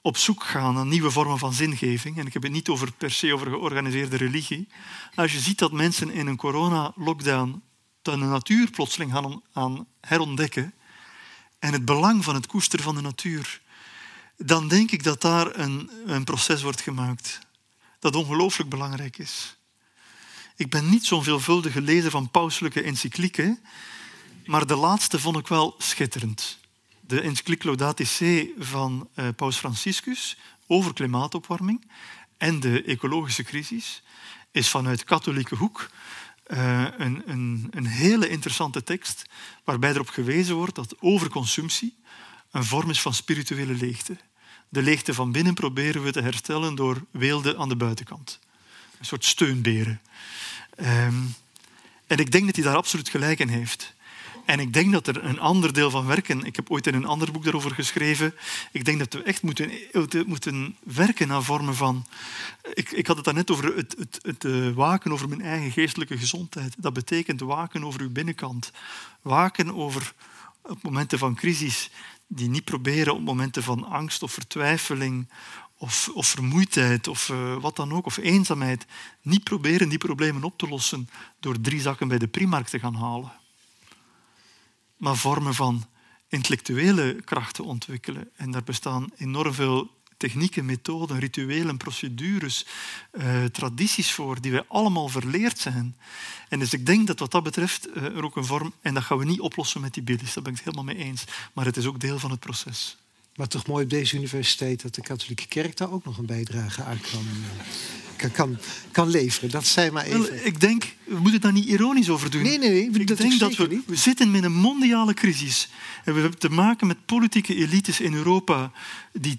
op zoek gaan naar nieuwe vormen van zingeving, en ik heb het niet over per se over georganiseerde religie, als je ziet dat mensen in een corona-lockdown de natuur plotseling gaan aan herontdekken en het belang van het koesteren van de natuur, dan denk ik dat daar een, een proces wordt gemaakt dat ongelooflijk belangrijk is. Ik ben niet zo'n veelvuldige lezer van pauselijke encyclieken, maar de laatste vond ik wel schitterend. De encycliek Laudate van uh, paus Franciscus over klimaatopwarming en de ecologische crisis, is vanuit katholieke hoek uh, een, een, een hele interessante tekst waarbij erop gewezen wordt dat overconsumptie een vorm is van spirituele leegte. De leegte van binnen proberen we te herstellen door weelde aan de buitenkant. Een soort steunberen. Um, en ik denk dat hij daar absoluut gelijk in heeft. En ik denk dat er een ander deel van werken, ik heb ooit in een ander boek daarover geschreven, ik denk dat we echt moeten, moeten werken naar vormen van... Ik, ik had het daarnet over het, het, het, eh, waken over mijn eigen geestelijke gezondheid. Dat betekent waken over uw binnenkant. Waken over momenten van crisis, die niet proberen op momenten van angst of vertwijfeling of, of vermoeidheid of uh, wat dan ook, of eenzaamheid, niet proberen die problemen op te lossen door drie zakken bij de Primark te gaan halen. Maar vormen van intellectuele krachten ontwikkelen. En daar bestaan enorm veel technieken, methoden, rituelen, procedures, uh, tradities voor, die wij allemaal verleerd zijn. En dus ik denk dat wat dat betreft uh, er ook een vorm, en dat gaan we niet oplossen met die billies, daar ben ik het helemaal mee eens, maar het is ook deel van het proces. Maar toch mooi op deze universiteit dat de katholieke kerk daar ook nog een bijdrage aan kan, eh, kan, kan, leveren. Dat zei maar even. Ik denk, we moeten daar niet ironisch over doen. Nee, nee, nee. Ik dat denk dat we, we zitten met een mondiale crisis. En we hebben te maken met politieke elites in Europa die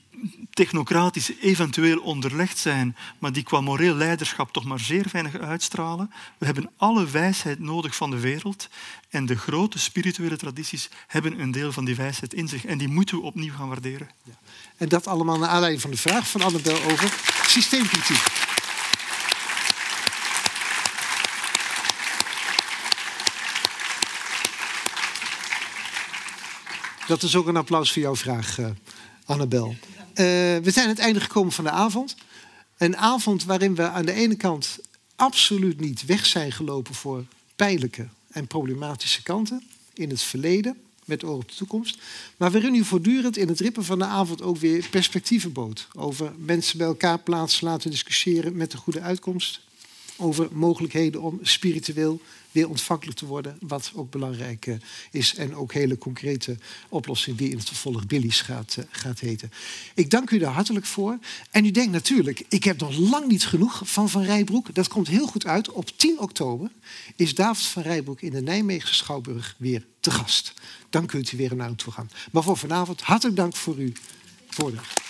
technocratisch eventueel onderlegd zijn, maar die qua moreel leiderschap toch maar zeer weinig uitstralen. We hebben alle wijsheid nodig van de wereld en de grote spirituele tradities hebben een deel van die wijsheid in zich en die moeten we opnieuw gaan waarderen. Ja. En dat allemaal naar aanleiding van de vraag van Annabel over systeemkritiek. Dat is ook een applaus voor jouw vraag, uh, Annabel. Uh, we zijn aan het einde gekomen van de avond. Een avond waarin we aan de ene kant absoluut niet weg zijn gelopen voor pijnlijke en problematische kanten in het verleden met oor op de toekomst. Maar waarin u voortdurend in het rippen van de avond ook weer perspectieven bood. Over mensen bij elkaar plaatsen, laten discussiëren met een goede uitkomst. Over mogelijkheden om spiritueel weer ontvankelijk te worden, wat ook belangrijk eh, is. En ook hele concrete oplossingen die in het vervolg Billy's gaat, uh, gaat heten. Ik dank u daar hartelijk voor. En u denkt natuurlijk, ik heb nog lang niet genoeg van Van Rijbroek. Dat komt heel goed uit. Op 10 oktober is David van Rijbroek in de Nijmeegse Schouwburg weer te gast. Dan kunt u weer naar hem toe gaan. Maar voor vanavond hartelijk dank voor uw voordracht.